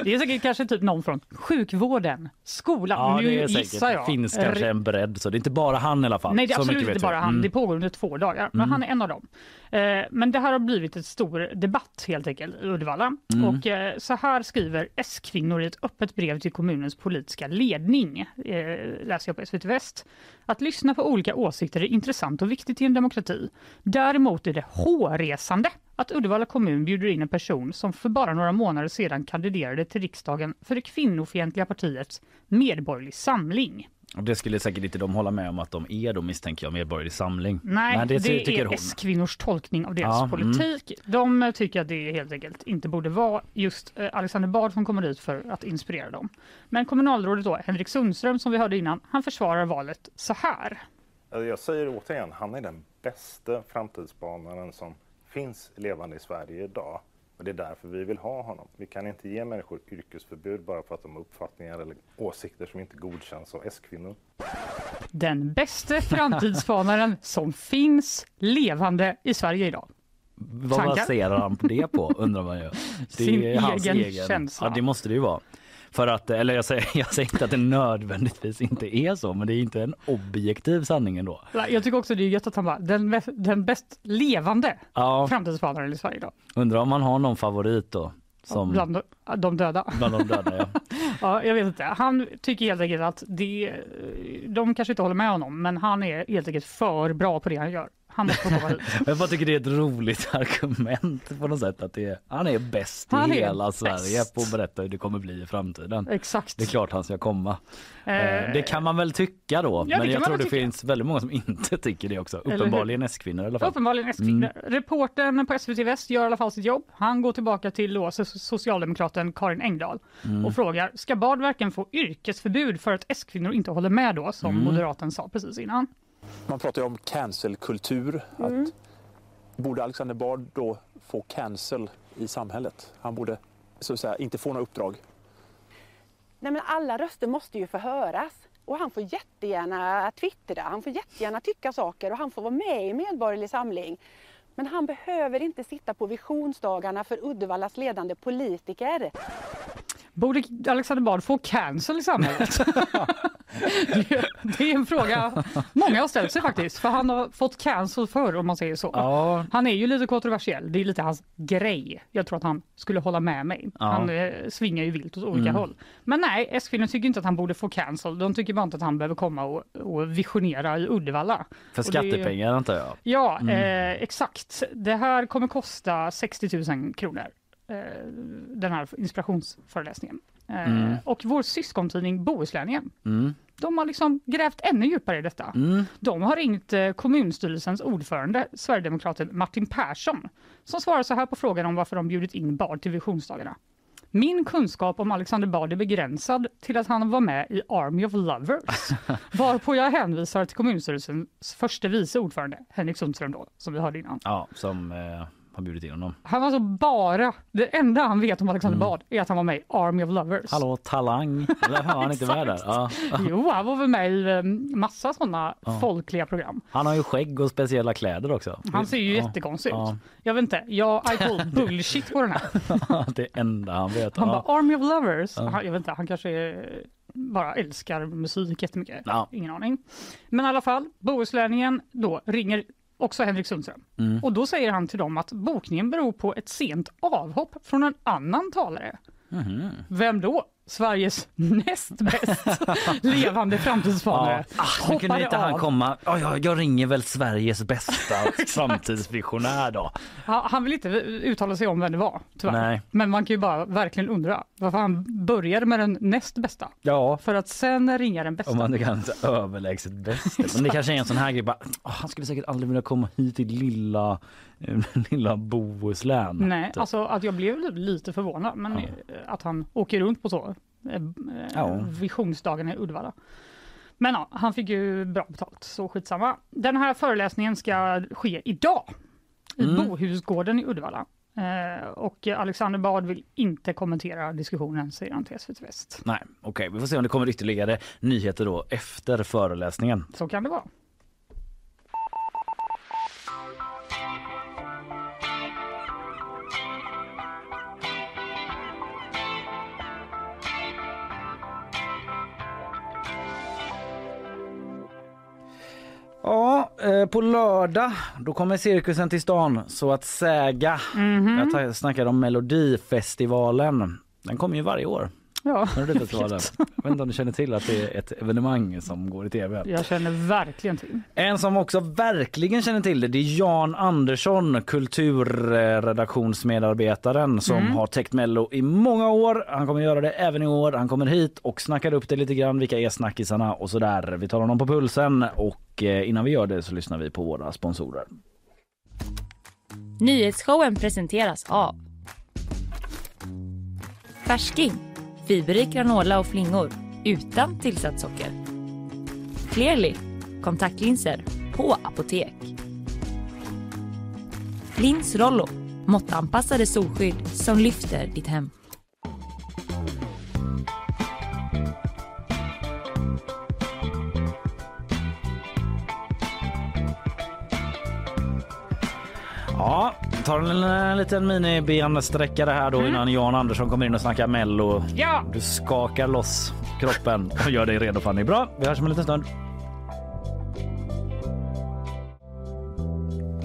Det är säkert kanske typ någon från sjukvården, skolan. Ja, nu det är gissar jag. finns kanske en bredd så det är inte bara han i alla fall. Nej, det är absolut inte bara han. Mm. Det pågår under två dagar. Men Mm. han är en av dem. Eh, men det här har blivit ett stor debatt helt enkelt i Uddevalla. Mm. Och eh, så här skriver S-kvinnor i ett öppet brev till kommunens politiska ledning. Eh, läser jag på SVT Väst. Att lyssna på olika åsikter är intressant och viktigt i en demokrati. Däremot är det hårresande att Uddevalla kommun bjuder in en person som för bara några månader sedan kandiderade till riksdagen för det kvinnofientliga partiet Medborgerlig Samling. Och det skulle säkert inte de hålla med om att de är då misstänker jag Medborgerlig Samling. Nej, Men det, tycker är. S-kvinnors tolkning av deras Ja, mm. politik. De tycker att det helt enkelt inte borde vara just eh, Alexander Bard som kommer dit för att inspirera dem. Men kommunalrådet då, Henrik Sundström som vi hörde innan, han försvarar valet så här. Alltså, Jag säger återigen, han är den bästa framtidsspanaren som finns levande i Sverige idag. Och det är därför vi vill ha honom. Vi kan inte ge människor yrkesförbud bara för att de har uppfattningar eller åsikter som inte godkänns av S-kvinnor. Den bästa framtidsspanaren som finns levande i Sverige idag. Vad Tankar? baserar han på det på undrar man ju. Det Sin är hans egen känsla. Ja det måste det ju vara. För att, eller jag säger, jag säger inte att det nödvändigtvis inte är så men det är inte en objektiv sanning ändå. Jag tycker också det är gött att han bara, den, den bäst levande Ja, framtidsspanaren i Sverige idag. undrar om man har någon favorit då? Som Bland de döda. bland de döda ja. Ja, jag vet inte. Han tycker helt enkelt att det, de kanske inte håller med honom, men han är helt enkelt för bra på det han gör. Han måste få komma hit. Jag bara tycker det är ett roligt argument på något sätt att det är, han är bäst Han i är hela bäst. Sverige på att berätta hur det kommer bli i framtiden. Exakt. Det är klart han ska komma. Eh, Eh, Det kan man väl tycka då, kan men jag tror det tycka. finns väldigt många som inte tycker det också. Uppenbarligen S-kvinnor i alla fall. Uppenbarligen S-kvinnor. Reportern på SVT Väst gör i alla fall sitt jobb. Han går tillbaka till då so- socialdemokraten Karin Engdahl och frågar, ska Bard verkligen få yrkesförbud för att S-kvinnor inte håller med då, som moderaten sa precis innan? Man pratar ju om cancelkultur. Att borde Alexander Bard då få cancel i samhället? Han borde så att säga, inte få några uppdrag. Nej, men alla röster måste ju få höras. Och han får jättegärna twittra, han får jättegärna tycka saker och han får vara med i Medborgerlig Samling. Men han behöver inte sitta på visionsdagarna för Uddevallas ledande politiker. Borde Alexander Bard få cancel i samhället? det, är en fråga många har ställt sig faktiskt, för han har fått cancel förr om man säger så. Ja, Han är ju lite kontroversiell, det är lite hans grej. Jag tror att han skulle hålla med mig. Ja. Han eh, svingar ju vilt åt olika håll. Men nej, S-kvinnor tycker inte att han borde få cancel. De tycker bara inte att han behöver komma och, och visionera i Uddevalla. för Och det- skattepengar antar jag. Ja, eh, exakt. Det här kommer kosta 60 000 kronor. Eh, den här inspirationsföreläsningen. Eh, Och vår syskontidning Bohuslänningen, Mm. de har liksom grävt ännu djupare i detta. Mm. De har ringt eh, kommunstyrelsens ordförande, Sverigedemokraten Martin Persson, som svarar så här på frågan om varför de bjudit in Bard till visionsdagarna. Min kunskap om Alexander Bard är begränsad till att han var med i Army of Lovers. Varpå jag hänvisar till kommunstyrelsens förste vice ordförande, Henrik Sundström då, som vi hörde innan. Ja, som eh, har bjudit in honom. Han var alltså bara, det enda han vet om Alexander Bard är att han var med i Army of Lovers. Hallå Talang, eller var han inte med där? Ja. Jo, han var väl med i eh, massa sådana Ja. folkliga program. Han har ju skägg och speciella kläder också. Han ser ju Ja. jättekonstig Ja. ut. Jag vet inte, jag I call bullshit på den här. det enda han vet. Han ja. bara Army of Lovers. Han, jag vet inte, han kanske är, bara älskar musik jättemycket. Ja. Ingen aning. Men i alla fall, Bohuslänningen då ringer också Henrik Sundström. Mm. Och då säger han till dem att bokningen beror på ett sent avhopp från en annan talare. Mhm. Vem då? Sveriges näst bäst levande framtidsspanare. Ja. Ah, men kunde inte han av. komma? Ja, ja, jag ringer väl Sveriges bästa framtidsvisionär då. Han, han vill inte uttala sig om vem det var, tyvärr. Nej. Men man kan ju bara verkligen undra varför han började med den näst bästa. Ja, För att sen ringa den bästa. om man kan säga överlägset bäst. Men det kanske är en sån här grej bara, "Åh, han skulle säkert aldrig vilja komma hit till lilla, lilla Bohuslän. Nej, Typ. alltså att jag blev lite förvånad. Men Ja. eh, att han åker runt på så. eh, Ja. visionsdagen i Uddevalla. Men ja, han fick ju bra betalt, så skitsamma. Den här föreläsningen ska ske idag i Mm. Bohusgården i Uddevalla. Eh, och Alexander Bard vill inte kommentera diskussionen, säger han till SVT Väst. Nej, okej, vi får se om det kommer ytterligare nyheter då efter föreläsningen. Så kan det vara. Ja, eh, på lördag då kommer cirkusen till stan så att säga. Mhm. Jag tar- snackar om Melodifestivalen. Den kommer ju varje år. Ja, Melodifestivalen. Jag vet inte om du känner till att det är ett evenemang som går i tv. jag känner verkligen till. En som också verkligen känner till det, det är Jan Andersson, kulturredaktionsmedarbetaren som Mm. har täckt Mello i många år. Han kommer göra det även i år. Han kommer hit och snackar upp det lite grann. Vilka är snackisarna och så där. Vi tar honom på pulsen och och eh, innan vi gör det så lyssnar vi på våra sponsorer. Nyhetsshowen presenteras av Färsking, fiberrik granola och flingor utan tillsatt socker. Clearly, kontaktlinser på apotek. Lins Rollo, måttanpassade solskydd som lyfter ditt hem. Ja, tar en, en liten minibensträckare här då innan Jan Andersson kommer in och snackar Mello. Ja! Du skakar loss kroppen och gör dig redo Fanny. Bra, vi hörs om en liten stund.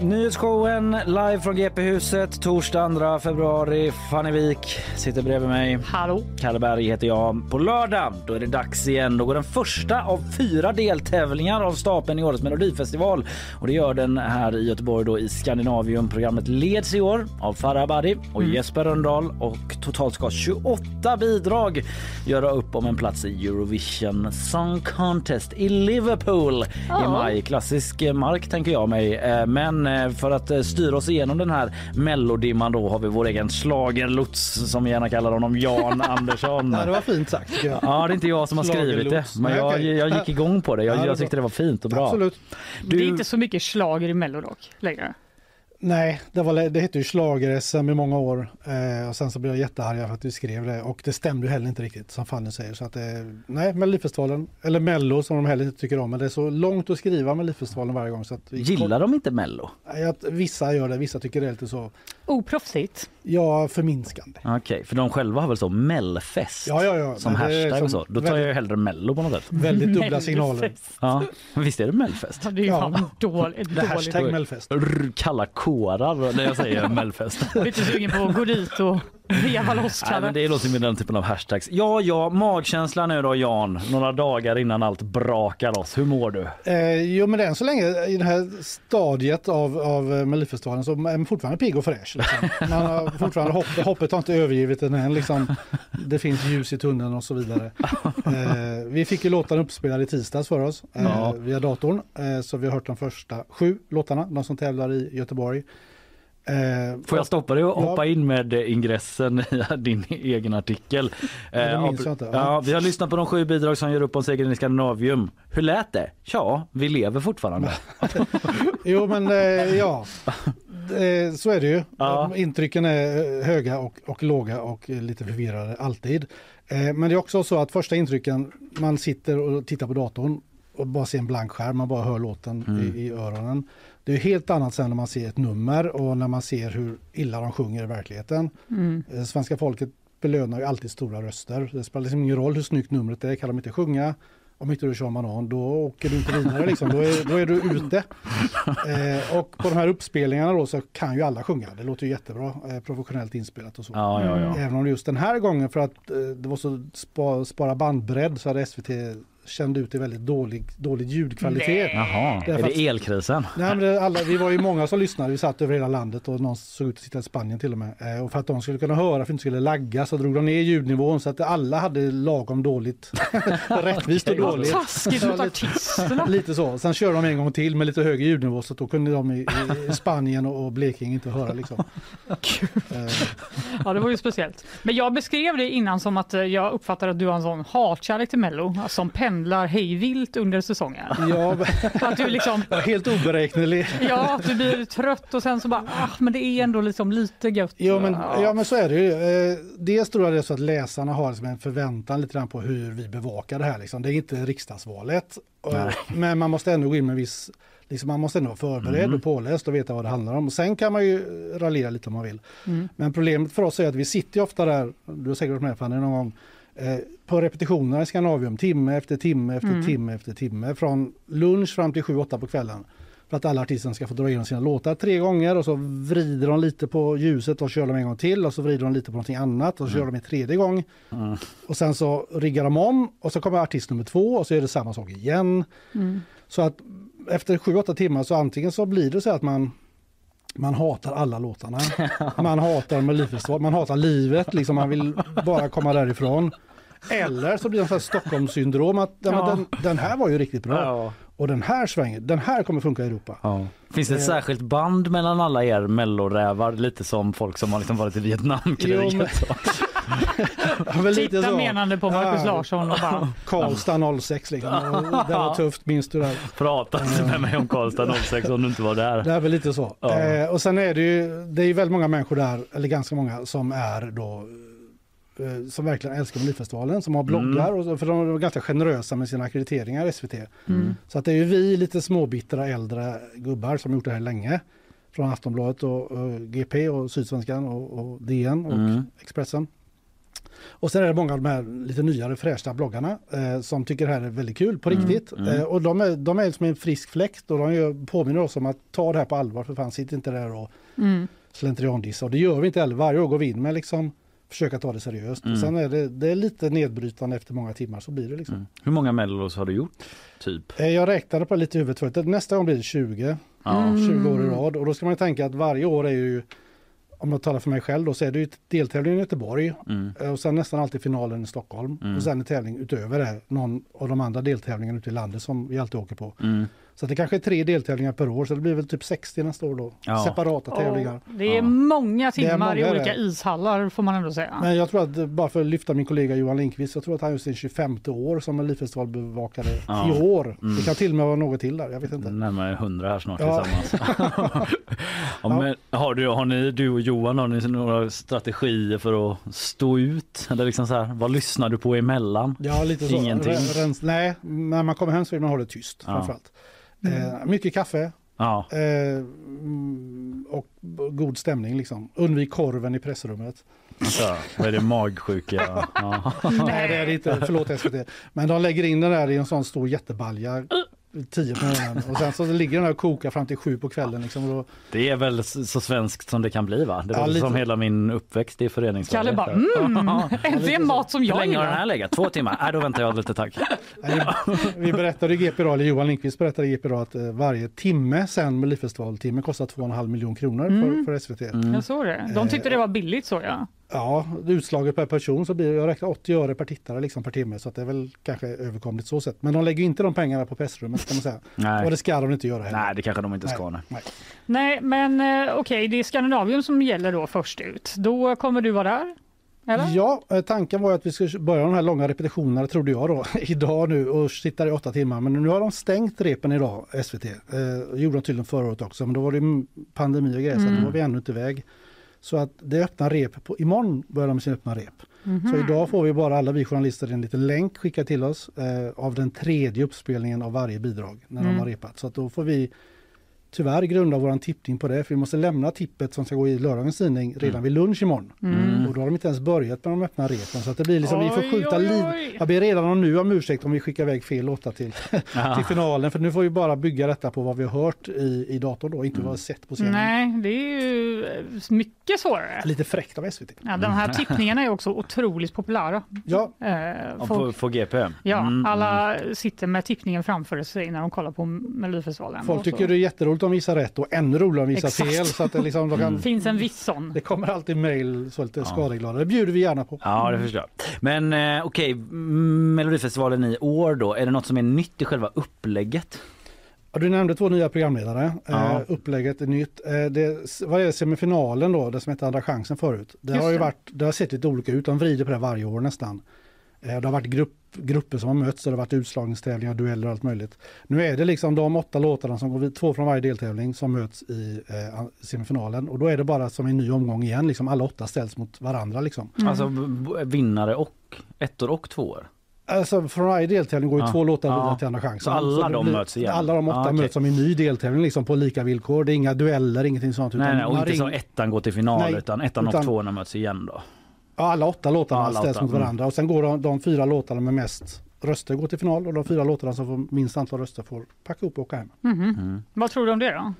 Nyhetsshowen live från GP-huset torsdag 2 februari. Fanny Wik sitter bredvid mig. Hallå? Kalle Berg heter jag. På lördag då är det dags igen. Då går den första av fyra deltävlingar av stapeln i årets melodifestival. Och det gör den här i Göteborg då i Scandinavium. Programmet leds i år av Farah Abadi och Jesper Rönndahl och totalt ska 28 bidrag göra upp om en plats i Eurovision Song Contest i Liverpool i Ja. maj. Klassisk mark tänker jag mig. Eh, Men eh, för att eh, styra oss igenom den här mellodimman då har vi vår egen schlagerlots som vi gärna kallar honom, Jan Andersson. Ja, det var fint sagt. Ja, det är inte jag som har skrivit det, men jag, jag gick igång på det. Jag, jag tyckte det var fint och bra. Absolut. Det är Du, inte så mycket slager i Mello dock längre. Nej, det, var, det hette ju schlager-SM i många år eh, och sen så blev jag jättearg för att du skrev det och det stämde ju heller inte riktigt som Fanny säger. Så att, eh, nej, Melodifestivalen, eller Mello som de heller inte tycker om, men det är så långt att skriva Melodifestivalen varje gång. Så att gillar de inte Mello? Att vissa gör det, vissa tycker det är lite så, Oproffsigt. ja, förminskande. Okej, för de själva har väl så Mellfest Ja, ja, ja. som hashtag och som så. Då tar jag ju hellre Mello på något sätt. Väldigt dubbla signaler. Mellfest. Ja, visst är det Mellfest? Ja, Det är ju Ja. dåligt. dåligt. hashtag Melfest. R- Kalla kårar när jag säger Mellfest. Är lite sugen på att gå dit och veva loss Nej, men det låter som den typen av hashtags. Ja, ja, magkänsla nu då Jan. Några dagar innan allt brakar loss. Hur mår du? Eh, jo men än så länge i det här stadiet av, av eh, Melodifestivalen så är man fortfarande pigg och fräsch. Liksom. Man har fortfarande hopp, hoppet har inte övergivit den än. Liksom. Det finns ljus i tunneln och så vidare. Eh, vi fick ju låtarna uppspelade i tisdags för oss eh, Ja. via datorn. Eh, så vi har hört de första sju låtarna, de som tävlar i Göteborg. Eh, Får jag stoppa dig och Ja. hoppa in med eh, ingressen i din egen artikel? Eh, jag inte. Ja, vi har lyssnat på de sju bidrag som gör upp om segern i Skandinavium. Hur lät det? Ja, vi lever fortfarande. Jo men eh, ja, eh, så är det ju. Ja. Intrycken är eh, höga och, och låga och lite förvirrade alltid. Men det är också så att första intrycken, man sitter och tittar på datorn och bara ser en blank skärm, man bara hör låten Mm. i, i öronen. Det är helt annat sen när man ser ett nummer och när man ser hur illa de sjunger i verkligheten. Mm. Eh, Svenska folket belönar ju alltid stora röster. Det spelar liksom ingen roll hur snyggt numret är, kan de inte sjunga om inte du kör banan, då åker du inte vidare. Liksom. Då, är, då är du ute. Eh, och på de här uppspelningarna då så kan ju alla sjunga. Det låter ju jättebra, eh, professionellt inspelat och så. Ja, ja, ja. Även om just den här gången för att eh, det var så spa, spara bandbredd så hade SVT kände ut det väldigt dålig, dålig ljudkvalitet. Jaha, är det elkrisen? Nej, men det, alla, vi var ju många som lyssnade, vi satt över hela landet och någon såg ut att sitta i Spanien till och med. Eh, och för att de skulle kunna höra, för att inte skulle lagga, så drog de ner ljudnivån så att alla hade lagom dåligt. Rättvist och dåligt. taskigt mot artisterna. Lite så. Sen körde de en gång till med lite högre ljudnivå så då kunde de i, i Spanien och Blekinge inte höra liksom. Eh, Ja, det var ju speciellt. Men jag beskrev det innan som att eh, jag uppfattar att du har en sån hatkärlek till Mello som pendlar hejvilt under säsongen. ja, Att du liksom, helt oberäknelig. ja, att du blir trött och sen så bara, ah, men det är ändå liksom lite gött. Jo men, ja men så är det ju. Eh, dels tror jag det är så att läsarna har liksom en förväntan lite grann på hur vi bevakar det här. Liksom. Det är inte riksdagsvalet. Nej. men man måste ändå gå in med viss, liksom man måste ändå vara förberedd Mm. och påläst och veta vad det handlar om. Och sen kan man ju raljera lite om man vill. Mm. Men problemet för oss är att vi sitter ju ofta där, du har säkert varit med Fanny någon gång, på repetitionerna i Skandinavium timme efter timme efter Mm. timme efter timme. Från lunch fram till 7-8 på kvällen. För att alla artister ska få dra igenom sina låtar tre gånger och så vrider de lite på ljuset och kör de en gång till och så vrider de lite på någonting annat och så kör de en tredje gång. Mm. Och sen så riggar de om och så kommer artist nummer två och så är det samma sak igen. Mm. Så att efter 7-8 timmar så antingen så blir det så att man man hatar alla låtarna. Man hatar Melodifestival, man hatar livet, liksom man vill bara komma därifrån. Eller så blir det en sån här Stockholmssyndrom att ja. Ja. den, den här var ju riktigt bra. Ja. Och den här svänger, den här kommer funka i Europa. Ja. Finns det ett Eh. särskilt band mellan alla er mellorävar? Lite som folk som har liksom varit i Vietnamkriget. Jo, men- Ja, men lite Titta så. menande på Markus Ja. Larsson och bara, Karlstad 06 liksom. Det var tufft, minns du det? Prata inte med mig om Karlstad 06 om du inte var där. Det är väl lite så. Ja. Eh, och sen är det ju, det är ju väldigt många människor där, eller ganska många, som är då som verkligen älskar Melodifestivalen, som har bloggar, och så, för de är ganska generösa med sina akkrediteringar SVT. mm. Så att det är ju vi lite småbittra äldre gubbar som har gjort det här länge. Från Aftonbladet och, och GP och Sydsvenskan och, och DN och Mm. Expressen. Och sen är det många av de här lite nyare fräscha bloggarna eh, som tycker det här är väldigt kul på Mm, riktigt. mm. Eh, och de är, de är som en frisk fläkt och de gör, påminner oss om att ta det här på allvar för fan sitt inte där och mm. slentriandissa. Och det gör vi inte heller. Varje år går vi in med liksom försöka ta det seriöst. Mm. Och sen är det, det är lite nedbrytande efter många timmar så blir det liksom. Mm. Hur många mellos har du gjort? Typ? Eh, Jag räknade på lite i huvudet. Nästa gång blir det 20. Ja. Mm. 20 år i rad och då ska man tänka att varje år är ju om jag talar för mig själv då så är det ju deltävling i Göteborg Mm. eh, och sen nästan alltid finalen i Stockholm Mm. och sen en tävling utöver det, någon av de andra deltävlingarna ute i landet som vi alltid åker på. Mm. Så det kanske är tre deltävlingar per år så det blir väl typ 60 nästa år då. Ja. Separata tävlingar. Det är Ja. många Det är timmar i många olika det. ishallar får man ändå säga. Men jag tror att, bara för att lyfta min kollega Johan Lindqvist, jag tror att han just sin 25 år som Melodifestivalbevakare Ja. i år. Mm. Det kan till och med vara något till där, jag vet inte. Närmare hundra här snart Ja. tillsammans. ja, men, har, du, har ni, du och Johan, har ni några strategier för att stå ut? Eller liksom så här, vad lyssnar du på emellan? Ja, lite så. Ingenting. Re- Rens, nej, när man kommer hem så vill man ha det tyst Ja. framförallt. Eh, mycket kaffe Ja, eh, mm, och god stämning liksom. Undvik korven i pressrummet. alltså, vad är det magsjuka? Ja. Nej, det är det inte. Förlåt SVT. Men de lägger in den där i en sån stor jättebalja. 10 på morgonen och sen så ligger den där och kokar fram till sju på kvällen. Liksom, och då, Det är väl så svenskt som det kan bli va? Det Ja, var lite. som hela min uppväxt i föreningssverige. Kalle bara, mm, äntligen mat som Hur jag länge har den här legat? Två timmar? Nej, då väntar jag lite tack. Vi berättade i GP eller Johan Lindqvist berättade i GP att eh, varje timme sen Melodifestivaltimme kostar 2,5 miljoner kronor Mm. för, för SVT. Jag såg det. De tyckte det var billigt så ja. Ja, utslaget per person så blir jag räknar 80 öre per tittare liksom per timme så att det är väl kanske överkomligt så sett. Men de lägger inte de pengarna på pressrummet kan man säga. Nej. Och det ska de inte göra heller. Nej, det kanske de inte ska. Nej. Nej. Nej, men eh, okej, det är Skandinavium som gäller då först ut. Då kommer du vara där? Eller? Ja, eh, tanken var att vi skulle börja de här långa repetitionerna, trodde jag då, idag nu och sitta i åtta timmar. Men nu har de stängt repen idag, SVT. Eh, gjorde de tydligen förra året också, men då var det pandemi och grejer så Mm. då var vi ännu inte iväg. Så att det öppnar rep, på, imorgon börjar de med sin öppna rep. Mhm. Så idag får vi bara alla vi journalister en liten länk skickad till oss eh, av den tredje uppspelningen av varje bidrag när Mm. de har repat. Så att då får vi tyvärr grundar våran tippning på det. För vi måste lämna tippet som ska gå i lördagens tidning redan Mm. vid lunch imorgon. Mm. Och då har de inte ens börjat med de öppna repen. Så att det blir liksom, vi får Oj, skjuta oj, oj. Jag ber redan om nu om ursäkt om vi skickar iväg fel låtar till, till finalen. För nu får vi bara bygga detta på vad vi har hört i, i datorn då, inte vad vi har sett på scenen. Nej, det är ju eh, mycket svårare. Lite fräckt av SVT. Ja, de här tippningarna är också otroligt populära. Ja, Eh, Ja, folk, På, på GP? ja, Mm, alla sitter med tippningen framför sig när de kollar på Melodifestivalen. folk tycker det är jätteroligt om de visar rätt och ännu roligare om visar Exakt. fel. Så att det, liksom, de kan, finns en viss sån. det kommer alltid mejl så lite skadeglada. Det bjuder vi gärna på. Ja, det förstår. Men eh, okej, mm, Melodifestivalen i år då, är det något som är nytt i själva upplägget? Ja, du nämnde två nya programledare. Ja. Eh, upplägget är nytt. Eh, det, vad är semifinalen då, det som hette Andra chansen förut? Det Just har ju det. varit, det har sett lite olika ut. De vrider på det varje år nästan. Eh, det har varit grupp, grupper som har mötts och det har varit utslagningstävlingar, dueller och allt möjligt. Nu är det liksom de åtta låtarna som går vid, två från varje deltävling som möts i eh, semifinalen. Och då är det bara som en ny omgång igen, liksom alla åtta ställs mot varandra liksom. Alltså b- b- vinnare och ettor och tvåor? Alltså från varje deltävling går ju Ja. två låtar vidare Ja. till Andra chansen. Så alla det de möts igen? Alla de åtta Ja, okej. möts som en ny deltävling liksom på lika villkor. Det är inga dueller, ingenting sånt. Nej, nej, och inte så ring- ettan går till final Nej, utan ettan utan- och tvåorna möts igen då? Ja, alla åtta låtarna alla ställs åtta, mot mm. varandra och sen går de, de fyra låtarna med mest röster går till final och de fyra låtarna som får minst antal röster får packa upp och åka hem. Mhm. Mm. Vad tror du om det då?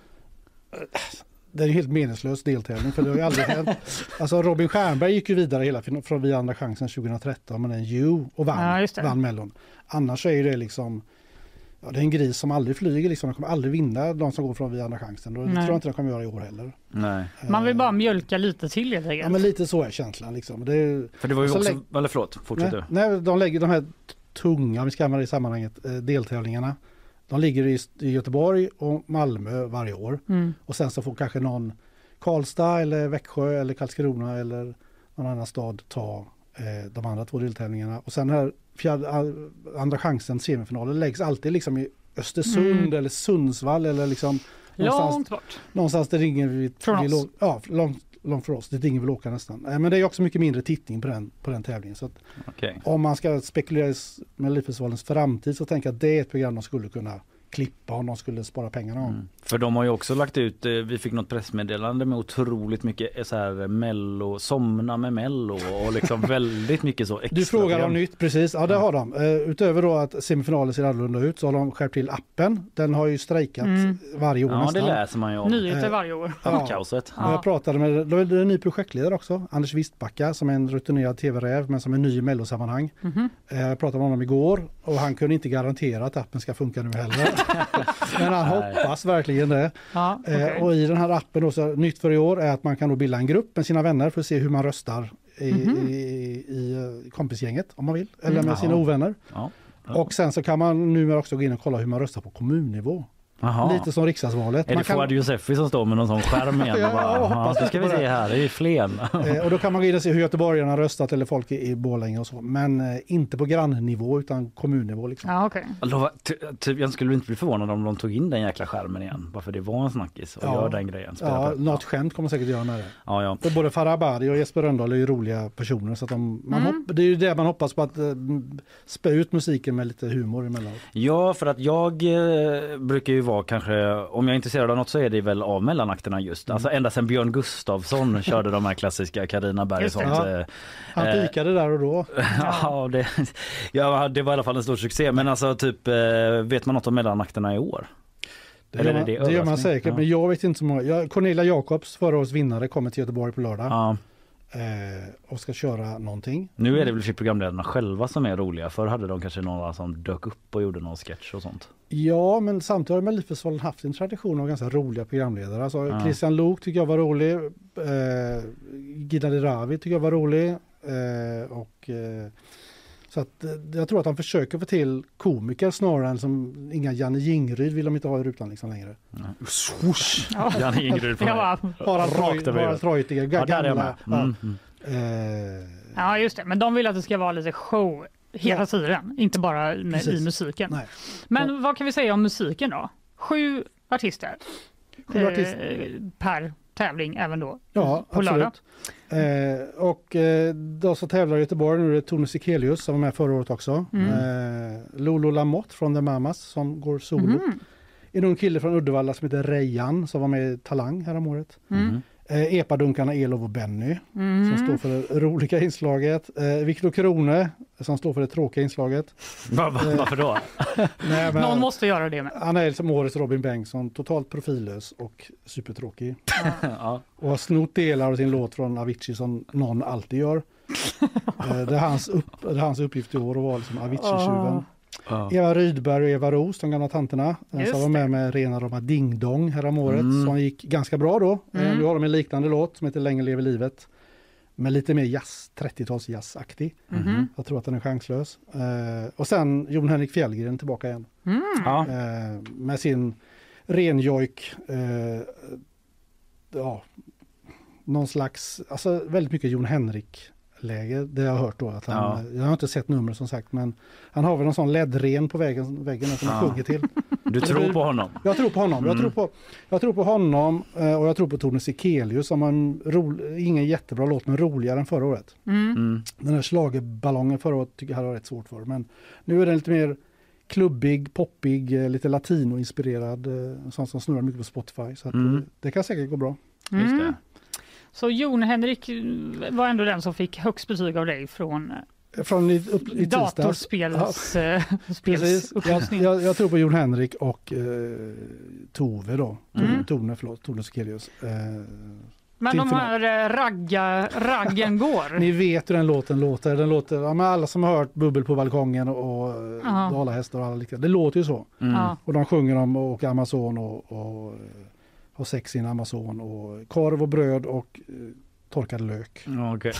Det är en helt meningslös deltävling för det har ju aldrig hänt. Alltså Robin Stjernberg gick ju vidare hela från Vi andra chansen 2013 med den You och vann, Ja, vann Mellon. Annars är ju det liksom Ja, det är en gris som aldrig flyger liksom. De kommer aldrig vinna de som går från Vi andra chansen. Och det tror jag inte de kommer göra i år heller. Nej. Man vill bara mjölka lite till helt Ja enkelt. men lite så är känslan liksom. Det är, För det var ju också, lägg- eller förlåt, fortsätt nej, nej, de lägger de här tunga, om vi ska använda det i sammanhanget, eh, deltävlingarna. De ligger i, i Göteborg och Malmö varje år. Mm. Och sen så får kanske någon Karlstad eller Växjö eller Karlskrona eller någon annan stad ta eh, de andra två deltävlingarna. Och sen här fjärde, andra chansen, semifinalen, läggs alltid liksom i Östersund Mm. eller Sundsvall eller liksom någonstans, Långt bort. någonstans där ingen vill, Från vill oss. Ja, långt, långt för oss, dit ingen vill åka nästan. Eh, Men det är också mycket mindre tittning på den, på den tävlingen. Så att Okej. om man ska spekulera i Melodifestivalens framtid så tänker jag att det är ett program de skulle kunna klippa om de skulle spara pengarna om. Mm. För de har ju också lagt ut, eh, vi fick något pressmeddelande med otroligt mycket eh, så här mello, somna med mello och liksom väldigt mycket så extra Du frågar om nytt, precis. Ja det har de. Eh, utöver då att semifinalen ser annorlunda ut så har de skärpt till appen. Den har ju strejkat Mm. varje år Ja nästan. det läser man ju om. Nyheter varje år. Ja. Kaoset. Och Jag pratade med, då är det en ny projektledare också, Anders Wistbacka som är en rutinerad tv-räv men som är ny i mellosammanhang. Eh, Jag pratade med honom igår och han kunde inte garantera att appen ska funka nu heller. men han hoppas verkligen det. Ja, Eh, okej. Och i den här appen, då, så, nytt för i år, är att man kan då bilda en grupp med sina vänner för att se hur man röstar i, Mhm. i, i eh, kompisgänget om man vill, eller Mm. med sina Jaha. ovänner. Ja. Och sen så kan man numera också gå in och kolla hur man röstar på kommunnivå. Jaha. Lite som riksdagsvalet. Är Man det kan, Fouad Youssefi som står med någon sån skärm igen? Ja, och bara, ja, ska vi se här, det är Flen. eh, och då kan man gå in och se hur göteborgarna har röstat eller folk i, i Borlänge och så. Men eh, inte på grannnivå utan kommunnivå. Liksom. Ja, ty- typ, jag skulle inte bli förvånad om de tog in den jäkla skärmen igen. Bara för det var en snackis och Ja. gör den grejen. Ja, något skämt kommer säkert göra med det. Ja, ja. För både Farah Abadi och Jesper Rönndahl är ju roliga personer. Så att de, man Mm. hopp, det är ju det man hoppas på att eh, spä ut musiken med lite humor emellanåt. Ja, för att jag eh, brukar ju vara kanske, om jag är intresserad av något så är det väl av mellanakterna just. Mm. Alltså ända sedan Björn Gustafsson körde de här klassiska Carina Berg och Just det. sånt. Ja. eh, Han Eh. pikade där och då. Ja, det, ja, det var i alla fall en stor succé. Men alltså typ, eh, vet man något om mellanakterna i år? Det Eller man, det det gör man säkert, Ja. men jag vet inte så många. Jag, Cornelia Jacobs, förra årets vinnare, kommer till Göteborg på lördag Ja. eh, och ska köra någonting. Nu är det väl programledarna själva som är roliga. Förr hade de kanske några som dök upp och gjorde någon sketch och sånt. Ja, men samtidigt har Melodifestivalen haft en tradition av ganska roliga programledare. Alltså, Ja. Christian Lok tycker jag var rolig. Eh, Gina Dirawi tycker jag var rolig. Eh, och, eh, så att, eh, jag tror att de försöker få till komiker snarare än som inga Janne Jingryd vill de inte ha i rutan liksom längre. Swoosh! Ja. Janne Ingrid på Ja, huvudet. Treutiger, Ja, där är jag gamla. med. Mm. Ja. Mm. Eh, ja, just det. Men de vill att det ska vara lite show hela Ja. tiden, inte bara med, Precis. i musiken. Nej. Men vad kan vi säga om musiken då? Sju artister, Sju eh, artister. per tävling även då Ja, på lördag. absolut. Eh, och eh, de som tävlar i Göteborg nu är det Tone Sekelius som var med förra året också. Mm. Eh, Lolo Lamotte från The Mamas som går solo. Mhm. En ung kille från Uddevalla som heter Rejan som var med i Talang häromåret. Mm. Eh, Epadunkarna Elof och Benny Mm. som står för det roliga inslaget. Eh, Viktor Krone som står för det tråkiga inslaget. Va- va- Varför då? Nej, men, Någon måste göra det med. Han är som årets Robin Bengtsson, totalt profillös och supertråkig. Ja. Och har snott delar av sin låt från Avicii som någon alltid gör. Eh, det, är hans upp, det är hans uppgift i år att vara liksom Avicii-tjuven. Ja. Eva Rydberg och Eva Roos, de gamla tanterna, eh, som var med med Rena rama Ding Dong häromåret, Mm. som gick ganska bra då. Eh, Mm. Nu har de en liknande låt som heter Länge lever livet. Men lite mer jazz, 30-tals jazzaktig. Mhm. Jag tror att den är chanslös. Eh, och sen Jon Henrik Fjällgren tillbaka igen. Mm. Ja. Med sin renjojk, ja, någon slags, alltså väldigt mycket Jon Henrik läge, det jag har hört då. Att han, Ja. Jag har inte sett numret som sagt, men han har väl någon sån ledren på väggen, väggen som han Ja. sjunger till. Du tror på honom? Jag tror på honom. Jag, Mm. tror på, jag tror på honom eh, och jag tror på Tone Sekelius som har en ro, ingen jättebra låt men roligare än förra året. Mm. Mm. Den här schlagerballongen förra året tycker jag hade rätt svårt för. Men nu är den lite mer klubbig, poppig, eh, lite latinoinspirerad. eh, Sånt som snurrar mycket på Spotify. Så att, Mm. det kan säkert gå bra. Just det. Mm. Så Jon Henrik var ändå den som fick högst betyg av dig från Eh, Från i, upp, i datorspels, eh, Precis. spels Jag, jag, jag tror på Jon Henrik och eh, Tove då. Tone, Mm. Tone, förlåt, Tone Sekelius. Eh, Men de här eh, ragga, raggen går. Ni vet hur den låten låter. Den låter ja, men alla som har hört Bubbel på balkongen och, och Ja. Dalahästar och alla liknande. Det låter ju så. Mm. Ja. Och de sjunger om åka Amazon och, och ha sex i en Amazon och korv och bröd och eh, torkad lök. Okej.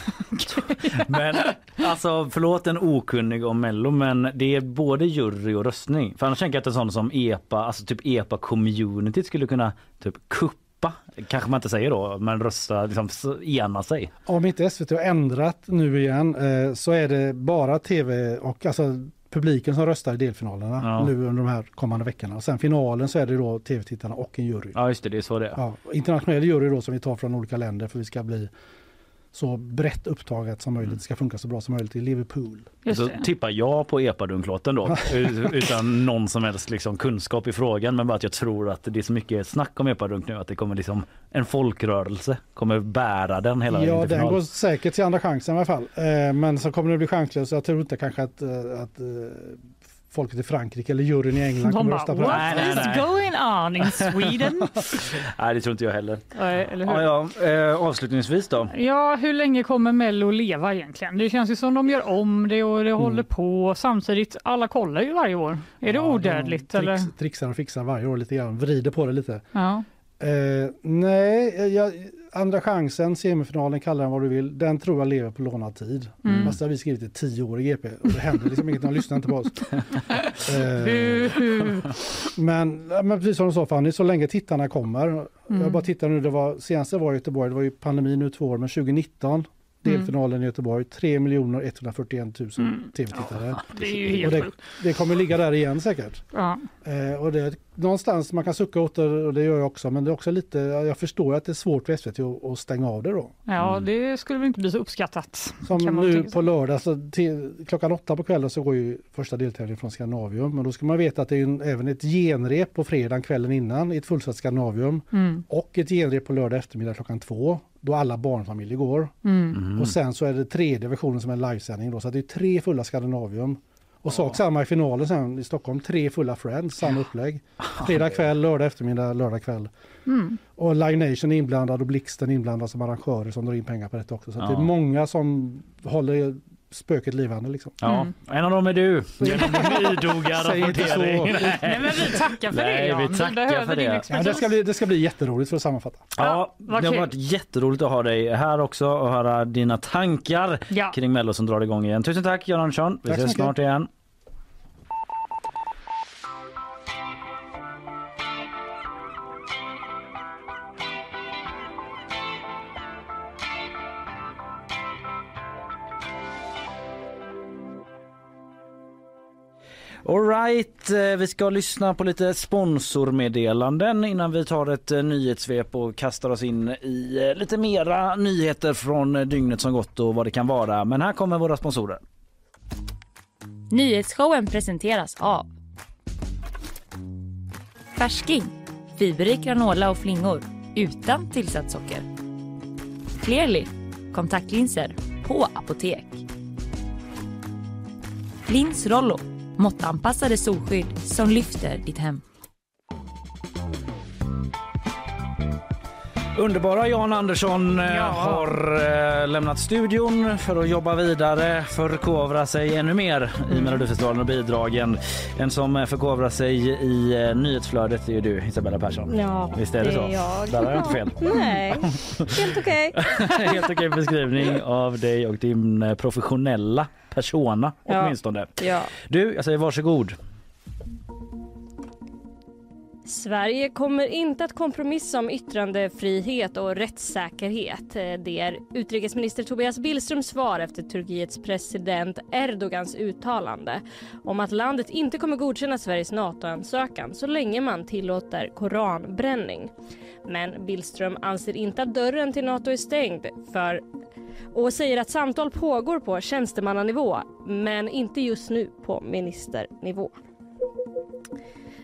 men alltså förlåt en okunnig om Mello men det är både jury och röstning. För annars tänker jag att en sån som EPA, alltså typ EPA community skulle kunna typ kuppa, kanske man inte säger då, men rösta, liksom ena sig. Om inte SVT har ändrat nu igen eh, så är det bara tv och alltså publiken som röstar i delfinalerna Ja. nu under de här kommande veckorna. Och sen finalen så är det då tv-tittarna och en jury. Ja just det, det är så det är. Ja, internationell jury då som vi tar från olika länder för vi ska bli så brett upptaget som möjligt. Det ska funka så bra som möjligt i Liverpool. Så tippar jag på epadunklåten då utan någon som helst liksom kunskap i frågan men bara att jag tror att det är så mycket snack om epadunk nu att det kommer liksom en folkrörelse kommer bära den hela vägen Ja, den går säkert till andra chansen i alla fall. Eh, men så kommer det bli chanslöst. Jag tror inte kanske att, eh, att eh, folket i Frankrike eller juryn i England De kommer bara, rösta på what. Nej, nej, is nej. going on in Sweden? Nej det tror inte jag heller. Eh, Eller hur? Ja, ja, eh, avslutningsvis då. Ja, hur länge kommer Mello leva egentligen? Det känns ju som de gör om det och det håller på. Samtidigt, alla kollar ju varje år. Är det Ja, de odödligt eller? Trix, trixar och fixar varje år lite grann, vrider på det lite. Ja. Eh, nej, jag, andra chansen, semifinalen, kalla den vad du vill. Den tror jag lever på lånad tid. Mm. Fast det har vi skrivit i tio år i GP och det händer liksom inget, de lyssnar inte på oss. Eh, men, ja, men precis som du sa Fanny, så länge tittarna kommer. Mm. Jag bara tittar nu, det var, senaste var i Göteborg, det var ju pandemi nu två år, men 2019 delfinalen i Göteborg, 3 141 000 Mm. tv-tittare. Det helt det, sjukt. det kommer ligga där igen säkert. Ja. Eh, och det någonstans man kan sucka åt det och det gör jag också. Men det är också lite, jag förstår att det är svårt för SVT att, att stänga av det då. ja, det skulle väl inte bli så uppskattat. Som nu på lördag, så till, klockan åtta på kvällen så går ju första deltävlingen från Skandinavium. Men då ska man veta att det är en, även ett genrep på fredagen kvällen innan i ett fullsatt Skandinavium. Mm. Och ett genrep på lördag eftermiddag klockan två. Då alla barnfamiljer går. Mm. Och sen så är det tredje versionen som är livesändning då. Så det är tre fulla Skandinavium. Och sak samma i finalen sen i Stockholm. Tre fulla Friends, samma upplägg. Fredag kväll, lördag eftermiddag, lördag kväll. Mm. Och Live Nation är inblandad och Blixten är inblandad som arrangörer som drar in pengar på detta också. Så att det Ja. är många som håller spöket livande liksom. Ja, Mm. en av dem är du. Genom en idoga rapportering. Nej, men vi tackar för Nej, det vi tackar för din det. Ja, det, ska bli, det ska bli jätteroligt för att sammanfatta. Ja, Ja, det har varit jätteroligt att ha dig här också och höra dina tankar Ja. kring Mello som drar igång igen. Tusen tack Jan Andersson. Vi Tack så ses mycket. snart igen. Alright, eh, vi ska lyssna på lite sponsormeddelanden innan vi tar ett eh, nyhetssvep och kastar oss in i eh, lite mera nyheter från dygnet som gått och vad det kan vara. Men här kommer våra sponsorer. Nyhetsshowen presenteras av Färsking, fiberrik granola och flingor utan tillsatt socker. Clearly, kontaktlinser på apotek. Lins Rollo, måttanpassade solskydd som lyfter ditt hem. Underbara Jan Andersson eh, Ja. har eh, lämnat studion för att jobba vidare, förkovra sig ännu mer i Mm. Melodifestivalen och bidragen. En som eh, förkovrar sig i eh, nyhetsflödet är ju du Isabella Persson. Ja, Visst är det, så? jag. Där har jag inte fel. Nej, helt okej. Helt okej beskrivning av dig och din eh, professionella persona Ja. åtminstone. Ja. Du, jag säger varsågod. Sverige kommer inte att kompromissa om yttrandefrihet och rättssäkerhet. Eh, det är utrikesminister Tobias Billströms svar efter Turkiets president Erdogans uttalande om att landet inte kommer godkänna Sveriges NATO-ansökan så länge man tillåter koranbränning. Men Billström anser inte att dörren till NATO är stängd för och säger att samtal pågår på tjänstemannanivå men inte just nu på ministernivå.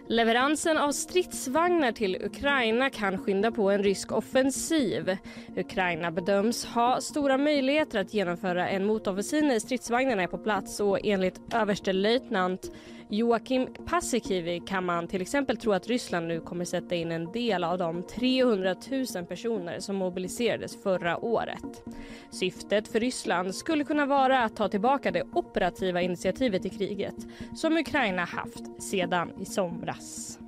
Leveransen av stridsvagnar till Ukraina kan skynda på en rysk offensiv. Ukraina bedöms ha stora möjligheter att genomföra en motoffensiv när stridsvagnarna är på plats och enligt överstelöjtnant Joakim Paasikivi kan man till exempel tro att Ryssland nu kommer sätta in en del av de 300 000 personer som mobiliserades förra året. Syftet för Ryssland skulle kunna vara att ta tillbaka det operativa initiativet i kriget som Ukraina haft sedan i somras.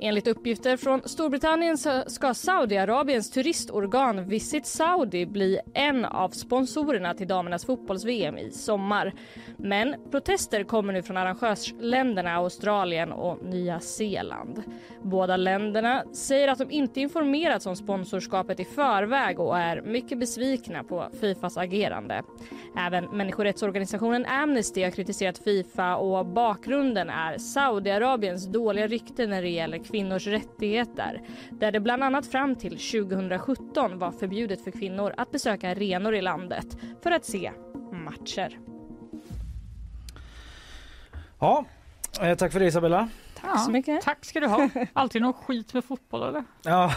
Enligt uppgifter från Storbritannien ska Saudiarabiens turistorgan Visit Saudi bli en av sponsorerna till damernas fotbolls-VM i sommar. Men protester kommer nu från arrangörsländerna Australien och Nya Zeeland. Båda länderna säger att de inte informerats om sponsorskapet i förväg och är mycket besvikna på Fifas agerande. Även människorättsorganisationen Amnesty har kritiserat Fifa och bakgrunden är Saudiarabiens dåliga rykte när det gäller kvinnors rättigheter där det bland annat fram till 2017 var förbjudet för kvinnor att besöka arenor i landet för att se matcher. Ja, eh, tack för det Isabella. Tack så mycket. Tack ska du ha. Alltid någon skit med fotboll eller? Ja.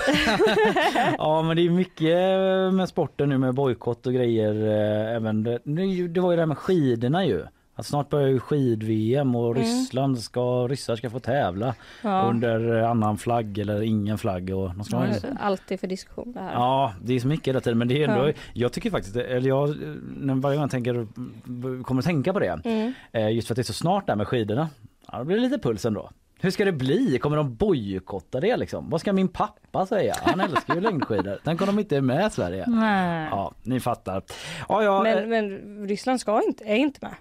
ja men det är mycket med sporten nu med bojkott och grejer. eh, Även det, nu- det var ju det här med skidorna ju. Att snart börjar ju skid-VM och Mm. Ryssland ska, ryssar ska få tävla Ja. under eh, annan flagg eller ingen flagg. Och de ska ha ju- Alltid för diskussion det här. Ja, det är så mycket hela tiden men det är ändå, Ja. jag tycker faktiskt, eller jag, varje gång jag tänker, kommer tänka på det, Mm. eh, just för att det är så snart där med skidorna, ja, då blir det lite puls ändå. Hur ska det bli? Kommer de bojkotta det liksom? Vad ska min pappa säga? Han älskar ju längdskidor. Tänk om de inte är med i Sverige. Nej. Ja, ni fattar. Ja, ja, eh, Men, men Ryssland ska inte, är inte med.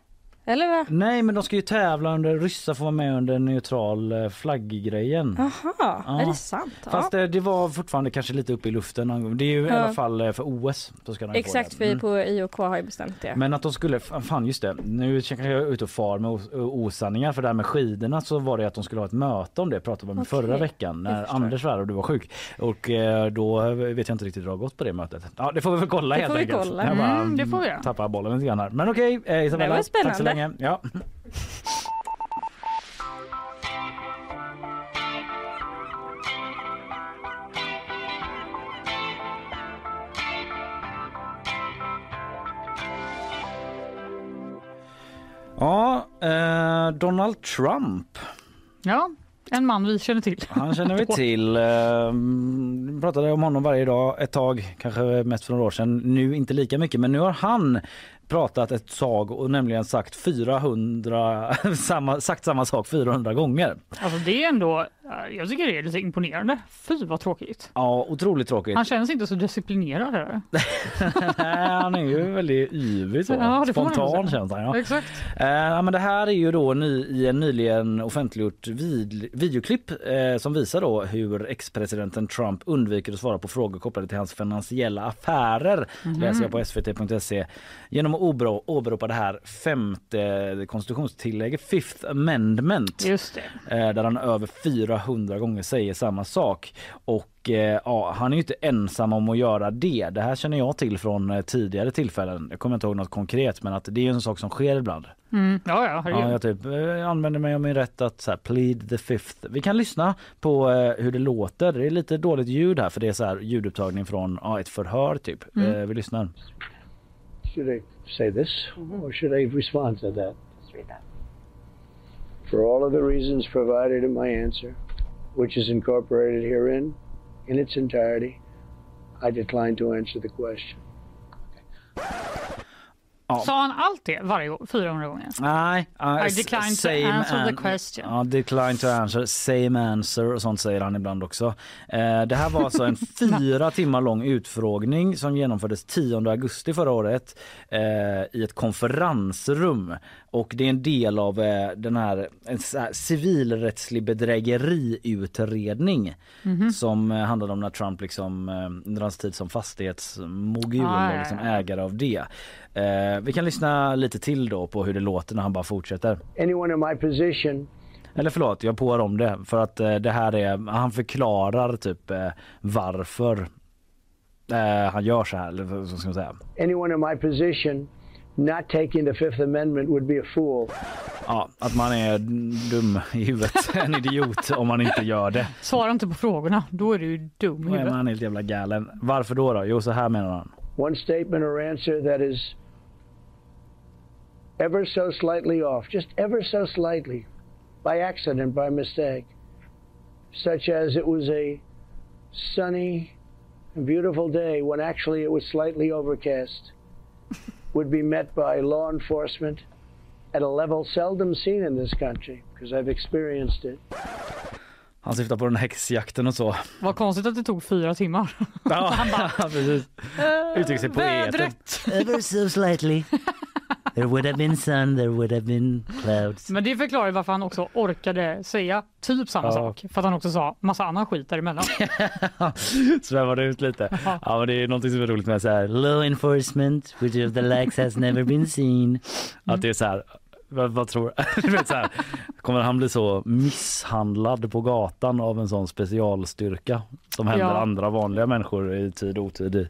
Eller? Nej, men de ska ju tävla under, ryssar får vara med under neutral eh, flagggrejen. Jaha, Ja. är det sant? Ja. Fast det, det var fortfarande kanske lite uppe i luften. Det är ju i Ja. alla fall eh, för OS. Så ska de Exakt, det. vi Mm. på IOK har ju bestämt det. Men att de skulle, fan just det, nu kanske jag är ute och far med os- osanningar för det här med skidorna så var det att de skulle ha ett möte om det pratade vi om Okej, förra veckan när. Anders var och du var sjuk. Och eh, då vet jag inte riktigt hur det har gått på det mötet. Ja det får vi väl kolla Det helt enkelt. kolla. Jag bara Mm, det får vi tappar bollen lite grann här. Men okej eh, Isabella, var tack så spännande. Länge. Ja. Ja, eh, Donald Trump. Ja, en man vi känner till. Han känner vi till. Eh, vi pratade om honom varje dag ett tag, kanske mest för några år sedan. Nu inte lika mycket, men nu har han pratat ett tag och nämligen sagt 400, samma, sagt samma sak 400 gånger. Alltså det är ändå, eh, jag tycker det är lite imponerande. Fy vad tråkigt. Ja, otroligt tråkigt. Han känns inte så disciplinerad här. Nej, han är ju väldigt yvig så. Ja, Spontan känns han. Ja. Exakt. Eh, ja, men det här är ju då ny, i en nyligen offentliggjort vid, videoklipp eh, som visar då hur ex-presidenten Trump undviker att svara på frågor kopplade till hans finansiella affärer. Mhm. Läser jag på svt.se. Genom åbero- åberopar det här femte konstitutionstillägget, Fifth Amendment. Just det. Eh, där han över 400 gånger säger samma sak. Och eh, ja, han är ju inte ensam om att göra det. Det här känner jag till från eh, tidigare tillfällen. Jag kommer inte ihåg något konkret men att det är en sak som sker ibland. Mm. Ja, ja, herregud. Ja, jag typ använder mig av min rätt att så här, plead the fifth. Vi kan lyssna på eh, hur det låter. Det är lite dåligt ljud här för det är så här ljudupptagning från ja, ett förhör typ. Mm. Eh, vi lyssnar. Should I say this mm-hmm. or should I respond to that? Just read that. For all of the reasons provided in my answer, which is incorporated herein in its entirety, I decline to answer the question. Sa han allt det varje gång, 400 gånger? Nej, uh, I decline to answer the question. Ja, decline to answer, same answer och sånt säger han ibland också. Eh, det här var alltså en fyra timmar lång utfrågning som genomfördes 10 augusti förra året eh, i ett konferensrum. Och det är en del av eh, den här, en här civilrättslig bedrägeriutredning Mhm. som eh, handlade om när Trump liksom eh, under hans tid som fastighetsmogul Ah, och ja, liksom ja. ägare av det. Eh, vi kan lyssna lite till då på hur det låter när han bara fortsätter. Anyone in my position Eller förlåt, jag påar om det för att eh, det här är, han förklarar typ eh, varför eh, han gör så här, eller vad ska man säga. anyone in my position not taking the Fifth Amendment would be a fool. Ja, att man är dum i huvudet, en idiot om man inte gör det. Svara inte på frågorna, då är du ju dum i Då är huvudet. man helt jävla galen. Varför då? då? Jo, så här menar han. One statement or answer that is ever so slightly off, just ever so slightly, by accident, by mistake, such as it was a sunny and beautiful day when actually it was slightly overcast, would be met by law enforcement at a level seldom seen in this country, because I've experienced it. Han syftar på den här häxjakten och så. Vad konstigt att det tog fyra timmar. Ja, precis. Eh, Uttrycker sig poetiskt. Vädret! Ever so slightly. There would have been sun, there would have been clouds. Men det förklarar varför han också orkade säga typ samma Ja. sak. För att han också sa massa annan skit däremellan. Svävade ut lite. Ja, men det är något som är roligt med så här law enforcement, which of the likes has never been seen. Att det är så här, vad, vad tror du? vet så här, kommer han bli så misshandlad på gatan av en sån specialstyrka som händer Ja. andra vanliga människor i tid och otid i,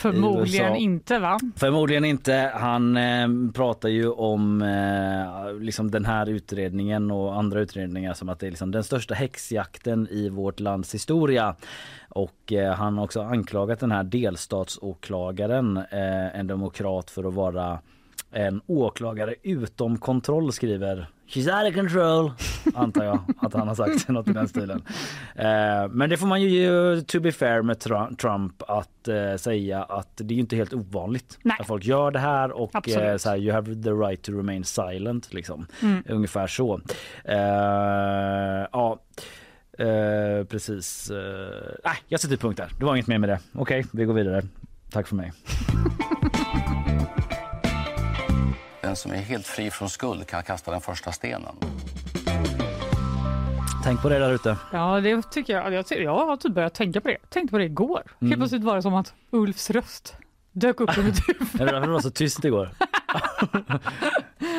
Förmodligen i inte va? Förmodligen inte. Han eh, pratar ju om eh, liksom den här utredningen och andra utredningar som att det är liksom den största häxjakten i vårt lands historia. Och eh, han har också anklagat den här delstatsåklagaren, eh, en demokrat, för att vara en åklagare utom kontroll skriver She's out of control, antar jag att han har sagt något i den stilen. Eh, men det får man ju to be fair med Tru- Trump att eh, säga att det är inte helt ovanligt Nej. att folk gör det här och eh, så här, you have the right to remain silent liksom. Mm. Ungefär så. Eh, ja, eh, precis. Eh, nej, jag sätter punkt där. Det var inget mer med det. Okej, vi går vidare. Tack för mig. Den som är helt fri från skuld kan kasta den första stenen. Tänk på det där ute. Ja, det tycker jag. Jag, jag har typ börjat tänka på det. Jag tänkte på det igår. Mm. Helt plötsligt var det som att Ulfs röst dök upp i mitt huvud. Är det därför det var så tyst igår?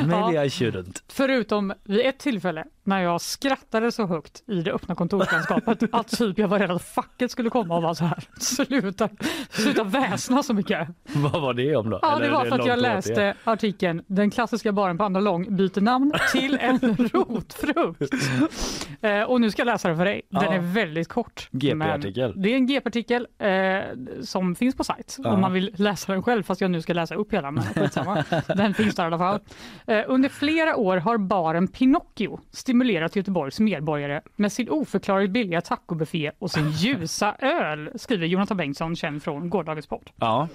Maybe I shouldn't. Förutom vid ett tillfälle när jag skrattade så högt i det öppna kontorslandskapet att typ jag var rädd att facket skulle komma och vara så här. Sluta, sluta väsna så mycket. Vad var det om då? Ja, Eller det var för att jag läste artikeln Den klassiska baren på andra lång byter namn till en rotfrukt. Eh, och nu ska jag läsa den för dig. Den Ja. är väldigt kort. GP-artikel. Det är en GP-artikel eh, som finns på sajt Ja. om man vill läsa den själv fast jag nu ska läsa upp hela. Men skitsamma. den finns där i alla fall. Eh, under flera år har baren Pinocchio stimulerat Göteborgs medborgare med sin oförklarligt billiga tacobuffé och sin ljusa öl, skriver Jonathan Bengtsson, känd från gårdagens podd. Ja.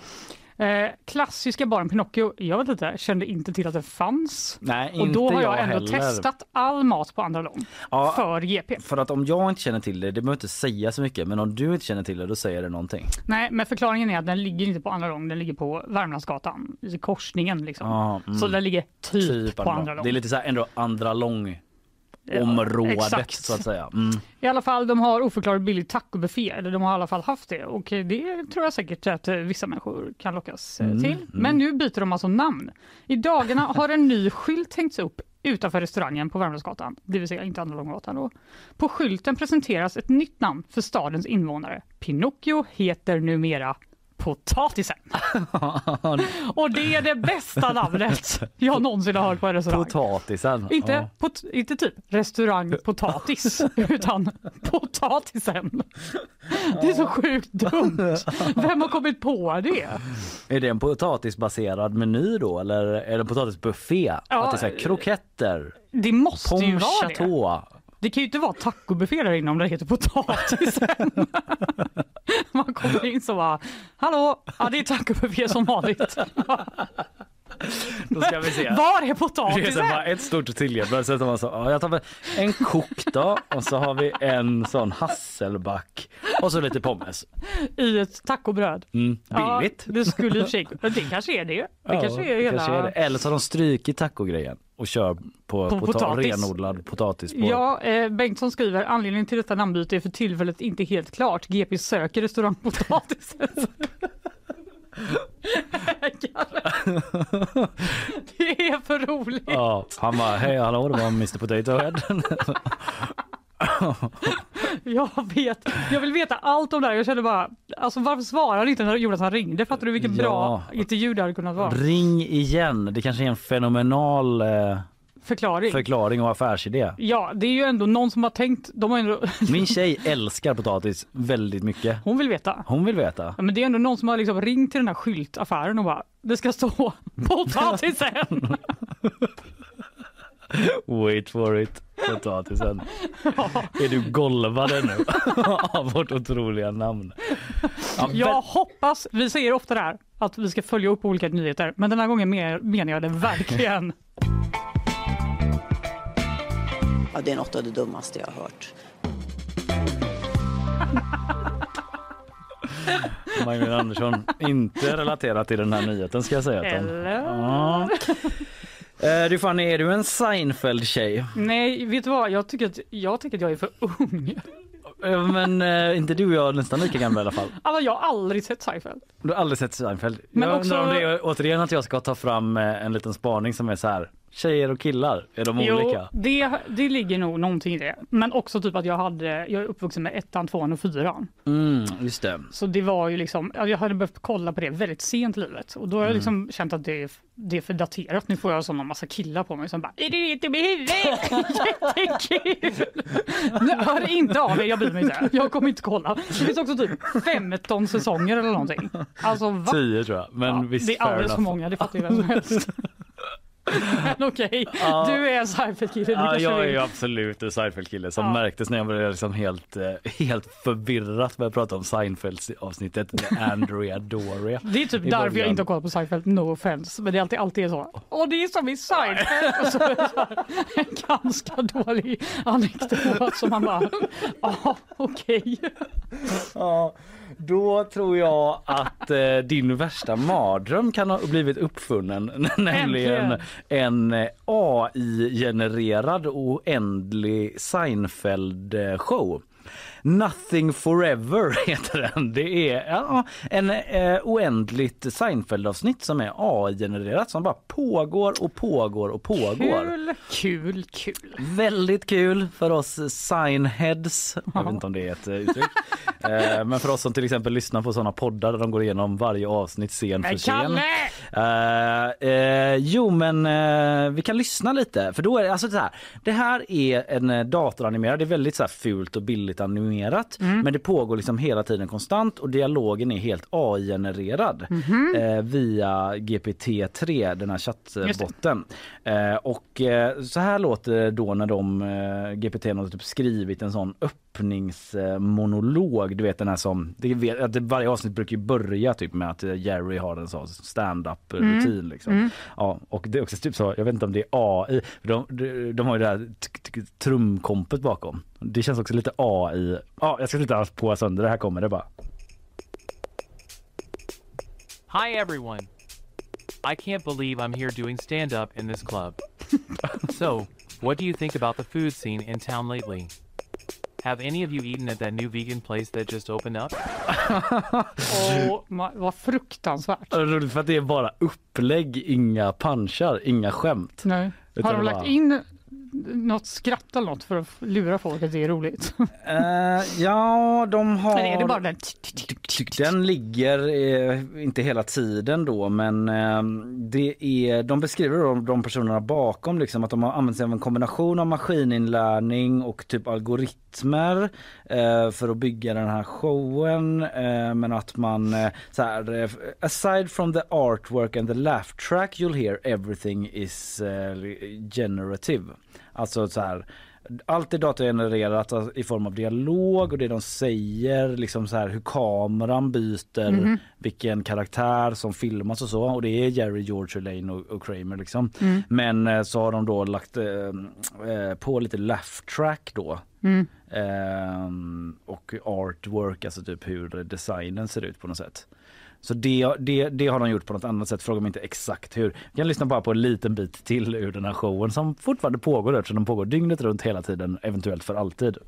Eh, klassiska baren Pinocchio, jag vet inte, kände inte till att det fanns. Nej, och då har jag, jag ändå heller. testat all mat på andra lång Ja. för GP. För att om jag inte känner till det, det behöver inte säga så mycket, men om du inte känner till det, då säger det någonting. Nej, men förklaringen är att den ligger inte på andra lång, den ligger på Värmlandsgatan, i korsningen liksom. Ja, mm. Så den ligger typ, Typ på andra lång. Det är lite så här ändå andra lång området exakt. så att säga. Mm. I alla fall, de har oförklarligt billig tacobuffé, eller de har i alla fall haft det och det tror jag säkert att eh, vissa människor kan lockas eh, Mm, till. mm. Men nu byter de alltså namn. I dagarna har en ny skylt hängts upp utanför restaurangen på Värmdösgatan, det vill säga inte Andra Långgatan då. På skylten presenteras ett nytt namn för stadens invånare. Pinocchio heter numera Potatisen. Och det är det bästa namnet jag någonsin har hört på en restaurang. Potatisen. Inte, Ja. pot, inte typ restaurang potatis, utan potatisen. Det är så sjukt dumt. Vem har kommit på det? Är det en potatisbaserad meny då eller är det en potatisbuffé? Ja, att det är här, kroketter, Det måste ju vara det. Det kan ju inte vara tacobuffé där inne om det heter potatisen. Man kommer in så bara, hallå, ja det är tack tacobuffé som vanligt. Då ska vi se. Var är potatisen? ett stort tillgängligt. Så tar man så, ja, jag tar en kok då och så har vi en sån hasselback och så lite pommes. I ett tacobröd. Mm, billigt. Ja, det skulle i det kanske är det. Det Ja, kanske är hela... kanske är det. Eller så har de strykit tacogrejen och kör på, På pota- potatis. renodlad potatis. På. Ja, eh, Bengtsson skriver anledningen till detta namnbyte är för tillfället inte helt klart. GP söker restaurangpotatisen. det är för roligt. Ja, han bara, hej hallå det var Mr Potato Head. Jag vet, jag vill veta allt om det här. Jag känner bara, alltså varför svarar han inte när Jonathan ringde? Fattar du vilken Ja. bra intervju det hade kunnat vara? Ring igen. Det kanske är en fenomenal eh, Förklaring. förklaring och affärsidé. Ja, det är ju ändå någon som har tänkt, de har ändå, Min tjej älskar potatis väldigt mycket. hon vill veta. Hon vill veta. Ja, men det är ändå någon som har liksom ringt till den här skyltaffären och bara, det ska stå potatisen. Wait for it. Potatisen. Är du golvade nu av vårt otroliga namn? Ja, Jag hoppas, vi säger ofta det här, att vi ska följa upp olika nyheter, men den här gången menar jag det verkligen. Ja, det är något av det dummaste jag har hört. Magdalena Andersson inte relaterat till den här nyheten ska jag säga. Ja. Eh, Du Fanny, är du en Seinfeld-tjej? Nej, vet du vad? Jag tycker att jag, tycker att jag är för ung. Eh, Men eh, inte du och jag är nästan lika gamla i alla fall. Alltså, jag har aldrig sett Seinfeld. Du har aldrig sett Seinfeld? Men jag också- undrar om det är återigen att jag ska ta fram eh, en liten spaning som är så här. Tjejer och killar, är de Jo, olika? det, det ligger nog någonting i det. Men också typ att jag hade, jag är uppvuxen med ettan, tvåan och fyran. Mm, just det. Så det var ju liksom, ja, jag hade behövt kolla på det väldigt sent i livet. Och då har jag Mm. liksom känt att det är, det är för daterat. Nu får jag såna massa killar på mig som bara Är du inte med huvudet? Jättekul! Hör inte av er, jag bryr mig inte. Jag kommer inte kolla. Det finns också typ 15 säsonger eller någonting. Alltså va? Tio tror jag. Men visst, det är alldeles för många, det fattar ju vem som helst. Men okej, Ja. du är en Seinfeld-kille. Ja, kanske jag är absolut en Seinfeld-kille som Ja. märktes när jag började liksom helt, eh, helt förvirrat börja prata om Seinfeld-avsnittet med Andrea Doria. Det är typ därför jag början. inte har kollat på Seinfeld, no offense. Men det är alltid, alltid så. Och det är som i Seinfeld. Och så en ganska dålig anekdot som man bara, ja okej. Ja, då tror jag att eh, din värsta mardröm kan ha blivit uppfunnen. Nämligen en eh, AI-genererad oändlig Seinfeld-show. Nothing forever heter den. Det är ja, en eh, oändligt Seinfeld-avsnitt som är AI-genererat som bara pågår och pågår och pågår. Kul, kul, kul. Väldigt kul för oss signheads. Jag vet inte om det är ett eh, uttryck. Eh, Men för oss som till exempel lyssnar på sådana poddar där de går igenom varje avsnitt scen för scen. Eh, eh, jo men eh, vi kan lyssna lite för då är det alltså så här. Det här är en eh, datoranimerad, det är väldigt så här fult och billigt animerat Mm. men det pågår liksom hela tiden konstant och dialogen är helt AI-genererad Mhm. eh, via GPT-3, den här chattbotten. Eh, och eh, så här låter det då när de eh, GPT har typ skrivit en sån öppningsmonolog, du vet den här som, det vet, att varje avsnitt brukar börja typ med att eh, Jerry har en sån stand-up rutin Mm. liksom. Mm. Ja, och det är också typ så, jag vet inte om det är AI, de, de, de har ju det här trumkompet bakom. Det känns också lite AI. Ja, jag ska sluta på sönder det här kommer det bara. Hi, everyone. I can't believe I'm here doing stand up in this club. so, What do you think about the food scene in town lately? Have any of you eaten at that new vegan place that just opened up? Och ma- vad fruktansvärt. Roligt för att det är bara upplägg, inga punchar, inga skämt. Nej. Har de lagt bara- in något skratt eller något för att lura folk att det är roligt? Eh, ja, de har... Eller är det bara den? Den ligger eh, inte hela tiden då men eh, det är, de beskriver då de personerna bakom liksom att de har använt sig av en kombination av maskininlärning och typ algoritmer eh, för att bygga den här showen eh, men att man eh, så här, aside from the artwork and the laugh track you'll hear everything is generative. Alltså så här allt är datagenererat alltså, i form av dialog och det de säger, liksom så här hur kameran byter, Mhm. vilken karaktär som filmas och så. Och det är Jerry, George, Elaine och, och Kramer liksom. Mm. Men eh, så har de då lagt eh, eh, på lite laugh track då. Mm. Ehm, och artwork, alltså typ hur designen ser ut på något sätt. Så det, det, det har de gjort på något annat sätt, fråga mig inte exakt hur. Vi kan lyssna bara på en liten bit till ur den här showen som fortfarande pågår eftersom den pågår dygnet runt hela tiden, eventuellt för alltid.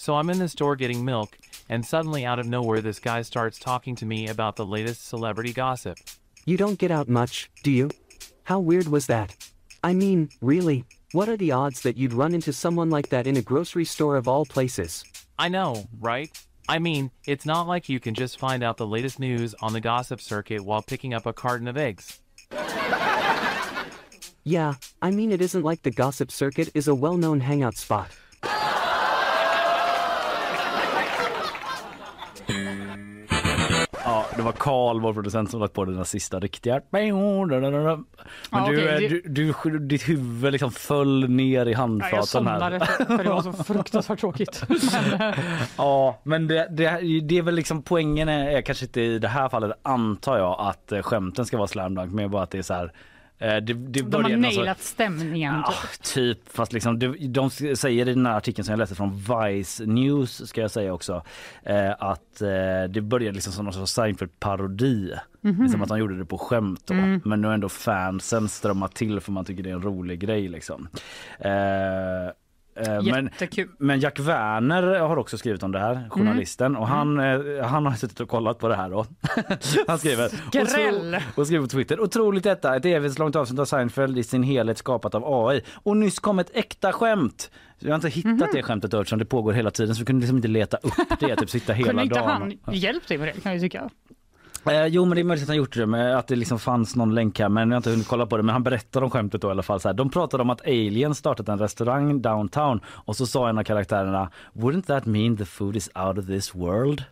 So I'm in the store getting milk, and suddenly out of nowhere, this guy starts talking to me about the latest celebrity gossip. You don't get out much, do you? How weird was that? I mean, really, what are the odds that you'd run into someone like that in a grocery store of all places? I know, right? I mean, it's not like you can just find out the latest news on the gossip circuit while picking up a carton of eggs. Yeah, I mean, it isn't like the gossip circuit is a well known hangout spot. Det var Karl, vår producent, som lagt på den sista riktiga. Men du, okej, det- du, du, ditt huvud liksom föll ner i Ja, jag handflatan somnade här. för, för det var så fruktansvärt tråkigt. Men, eh, Ja, men det, det, det är väl liksom poängen är, är kanske inte i det här fallet antar jag att eh, skämten ska vara slam dunk men bara att det är så här eh, det, det de har nailat stämningen. Ja, typ. typ, fast liksom, de, de säger i den här artikeln som jag läste från Vice News ska jag säga också eh, att eh, det började liksom som någon sorts Seinfeld-parodi. Mhm. Liksom att de gjorde det på skämt då. Mm. Men nu har ändå fansen strömmat till för man tycker det är en rolig grej liksom. Eh, eh, men, men Jack Werner har också skrivit om det här, journalisten. Och han, eh, han har suttit och kollat på det här då. han skriver Skräll! Och, och skriver på Twitter. Otroligt detta, ett evighetslångt avsnitt av Seinfeld i sin helhet skapat av AI. Och nyss kom ett äkta skämt. Jag har inte hittat Mhm. det skämtet eftersom det pågår hela tiden så vi kunde liksom inte leta upp det, typ sitta hela Kunde inte dagen. han hjälpt dig med det kan jag tycka. Eh, jo men det är möjligt att han gjort det med att det liksom fanns någon länk här men jag har inte hunnit kolla på det men han berättar om skämtet då i alla fall. Så här, de pratade om att Alien startat en restaurang downtown och så sa en av karaktärerna Wouldn't that mean the food is out of this world?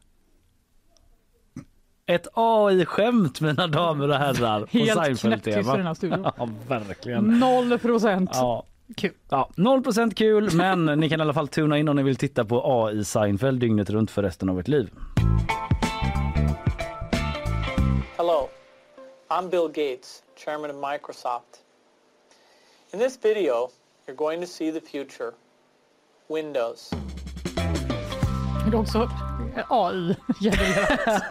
Ett AI-skämt mina damer och herrar. Helt knäpptyst i den här studion. Ja verkligen. Noll procent. Ja. Kul. Ja, 0% kul men ni kan i alla fall tuna in om ni vill titta på AI Seinfeld dygnet runt för resten av ert liv. Hello, I'm Bill Gates, chairman of Microsoft. In this video, you're going to see the future. Windows. Det är också AI-genererat.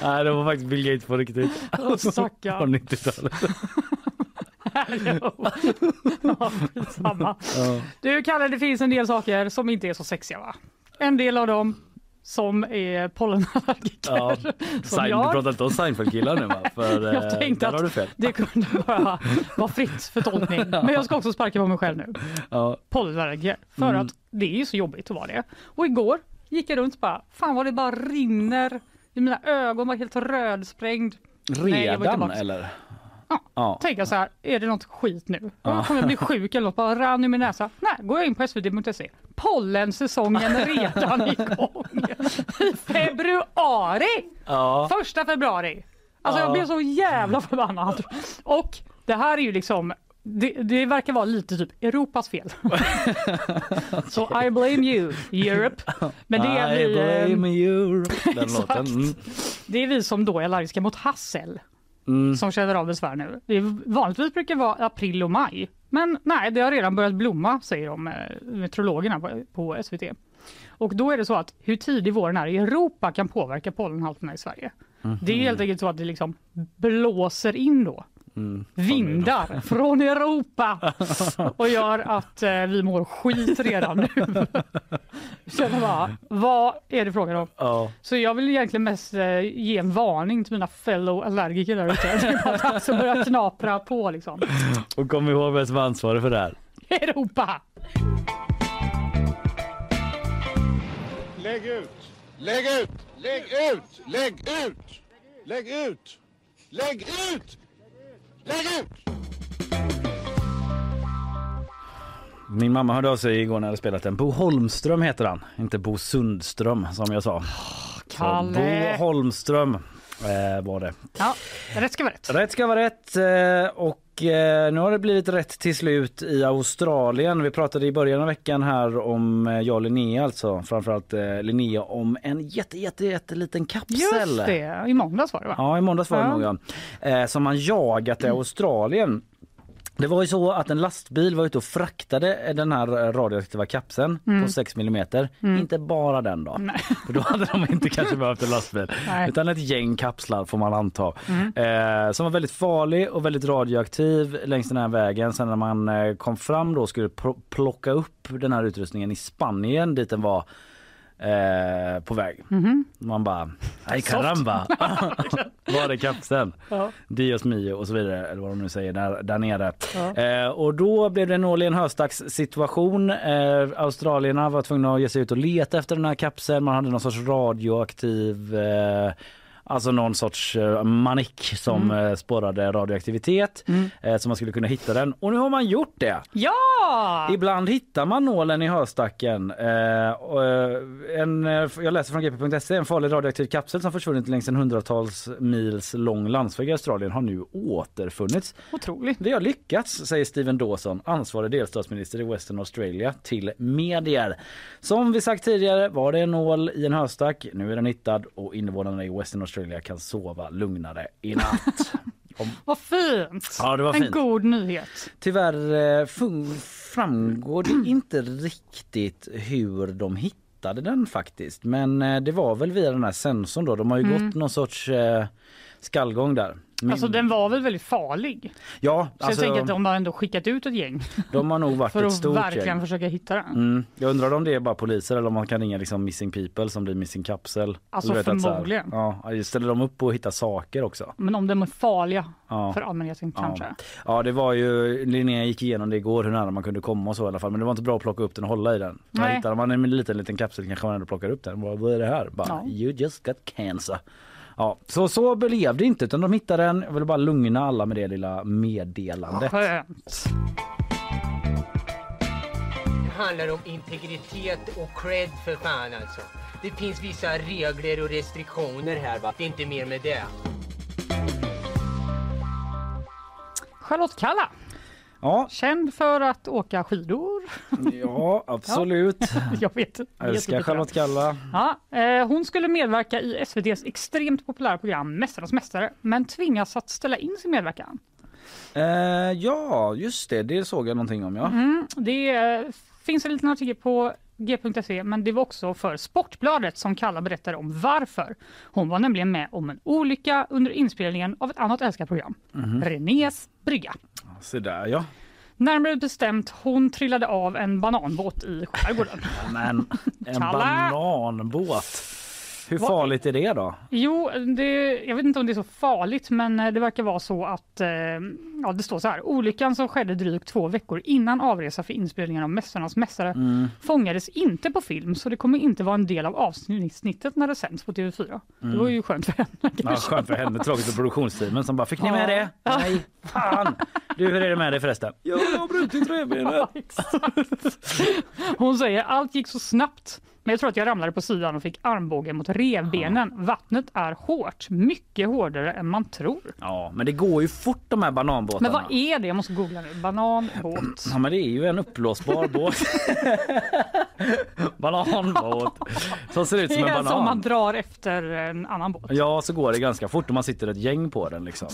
Nej, det var faktiskt Bill Gates på riktigt. Stackarn. På 90-talet. ja. Ja. Du Kalle, det finns en del saker som inte är så sexiga va? En del av dem som är pollenallergiker. Ja, som Sein, du jag. pratar inte om Seinfeld-killar nu va? För Jag eh, tänkte att det kunde bara vara fritt för tolkning. Men jag ska också sparka på mig själv nu. Ja. Pollenallergiker. För Mm. att det är ju så jobbigt att vara det. Och igår gick jag runt och bara, fan vad det bara rinner. I mina ögon var helt rödsprängd. Nej, jag Redan tillbaka. eller? Ja. Jag så här, är det något skit nu? Ja. Kommer jag bli sjuk eller något? Bara rann i min näsa. Nej, går jag in på svd.se. Pollensäsongen redan igång. I februari! Ja. Första februari. Alltså Ja. jag blev så jävla förbannad. Och det här är ju liksom det, det verkar vara lite typ Europas fel. Så I blame you, Europe. Men det är I vi, eh, blame you. Den Exakt. låten. Mm. det är vi som då är allergiska mot hassel Mm. som känner av besvär nu. Det är, vanligtvis brukar det vara april och maj. Men nej, det har redan börjat blomma säger de eh, meteorologerna på, på SVT. Och då är det så att hur tidig våren är i Europa kan påverka pollenhalterna i Sverige. Mhm. Det är helt enkelt så att det liksom blåser in då Mm. vindar från Europa och gör att eh, vi mår skit redan nu. Känner bara, vad är det frågan om? Ja. Så jag vill egentligen mest eh, ge en varning till mina fellow allergiker där ute. Det är bara att börja knapra på liksom. Och kom ihåg vem som är ansvarig för det här. Europa! Lägg ut! Lägg ut! Lägg ut! Lägg ut! Lägg ut! Lägg ut! Lägg ut! Min mamma hörde av sig igår när jag hade spelat den. Bo Holmström heter han, inte Bo Sundström som jag sa. Så Kalle. Bo Holmström eh, var det. Ja, rätt ska vara rätt. Rätt ska vara rätt eh, och nu har det blivit rätt till slut i Australien. Vi pratade i början av veckan här om eh, jag och Linnea alltså, framförallt eh, Linnea om en jätte, jätte, jätteliten kapsel. Just det, i måndags var det va? Ja, i måndags var det Ja. nog ja. Eh, som man jagat i Australien. Det var ju så att en lastbil var ute och fraktade den här radioaktiva kapseln Mm. på 6 mm. Mm. Inte bara den då. För då hade de inte kanske behövt en lastbil. Nej. Utan ett gäng kapslar får man anta. Mm. Eh, som var väldigt farlig och väldigt radioaktiv längs den här vägen. Sen när man eh, kom fram då skulle pl- plocka upp den här utrustningen i Spanien dit den var eh, på väg. Mhm. Man bara, Soft. caramba. var är kapseln? Ja. Dios mio och så vidare eller vad de nu säger där, där nere. Ja. Eh, och då blev det en årligen höstags situation. Eh, australierna var tvungna att ge sig ut och leta efter den här kapseln. Man hade någon sorts radioaktiv eh, Alltså någon sorts eh, manik som Mm. eh, spårade radioaktivitet Mm. eh, så man skulle kunna hitta den. Och nu har man gjort det. Ja! Ibland hittar man nålen i höstacken. Eh, en, jag läser från gp.se. En farlig radioaktiv kapsel som försvunnit längs en hundratals mils lång landsväg i Australien har nu återfunnits. Otroligt. Vi har lyckats, säger Stephen Dawson, ansvarig delstatsminister i Western Australia, till medier. Som vi sagt tidigare var det en nål i en höstack. Nu är den hittad och invånarna i Western Australia kan sova lugnare i natt. Vad fint! Ja, det var en fint. god nyhet. Tyvärr eh, framgår det inte riktigt hur de hittade den faktiskt. Men eh, det var väl via den här sensorn då. De har ju Mm. gått någon sorts eh, skallgång där. Min- Alltså den var väl väldigt farlig? Ja, Så alltså, jag tänker att de har ändå skickat ut ett gäng de har nog varit för ett att stort verkligen gäng. försöka hitta den. Mm. Jag undrar om det är bara poliser eller om man kan ringa liksom missing people som blir missing kapsel. Alltså, vet att här- förmodligen. Ja, ställer de upp och hittar saker också? Men om de är farliga Ja. för allmänheten kanske. Ja. ja, det var ju Linnea gick igenom det igår hur nära man kunde komma och så i alla fall. Men det var inte bra att plocka upp den och hålla i den. Nej. Hittade man en liten liten kapsel kanske man ändå plockar upp den. Vad, vad är det här? Bara, Ja. You just got cancer. Ja, så så blev det inte utan de hittade den. Jag vill bara lugna alla med det lilla meddelandet. Skönt. Det handlar om integritet och cred för fan alltså. Det finns vissa regler och restriktioner här va. Det är inte mer med det. Charlotte Kalla. Ja. Känd för att åka skidor. Ja, absolut. Jag vet. Jag älskar Charlotte Kalla. Ja, eh, hon skulle medverka i SVTs extremt populära program Mästarnas mästare men tvingas att ställa in sin medverkan. Eh, ja, just det. Det såg jag någonting om. Ja. Mm, det eh, finns en liten artikel på g.se men det var också för Sportbladet som Kalla berättade om varför. Hon var nämligen med om en olycka under inspelningen av ett annat älskat program, Mhm. Renés brygga. Så där ja. Närmare bestämt, hon trillade av en bananbåt i skärgården. Men en bananbåt. Hur Vad- farligt är det då? Jo, det, jag vet inte om det är så farligt, men eh, det verkar vara så att eh, ja, det står så här. Olyckan som skedde drygt två veckor innan avresa för inspelningen av Mästarnas mästare Mm. fångades inte på film, så det kommer inte vara en del av avsnittet när det sänds på TV4. Det Mm. var ju skönt för henne. Ja, kanske. skönt för henne, tråkigt för produktionsteamen som bara fick ni med det? Ja. Nej, fan! Du hur är det med dig förresten? Jag har brutit revbenet. Hon säger allt gick så snabbt. Men jag tror att jag ramlade på sidan och fick armbågen mot revbenen. Vattnet är hårt, mycket hårdare än man tror. Ja, men det går ju fort de här bananbåtarna. Men vad är det? Jag måste googla nu. Bananbåt. Ja, men det är ju en uppblåsbar båt. bananbåt som ser ut som Det en är som banan. man drar efter en annan båt. Ja, så går det ganska fort och man sitter ett gäng på den liksom.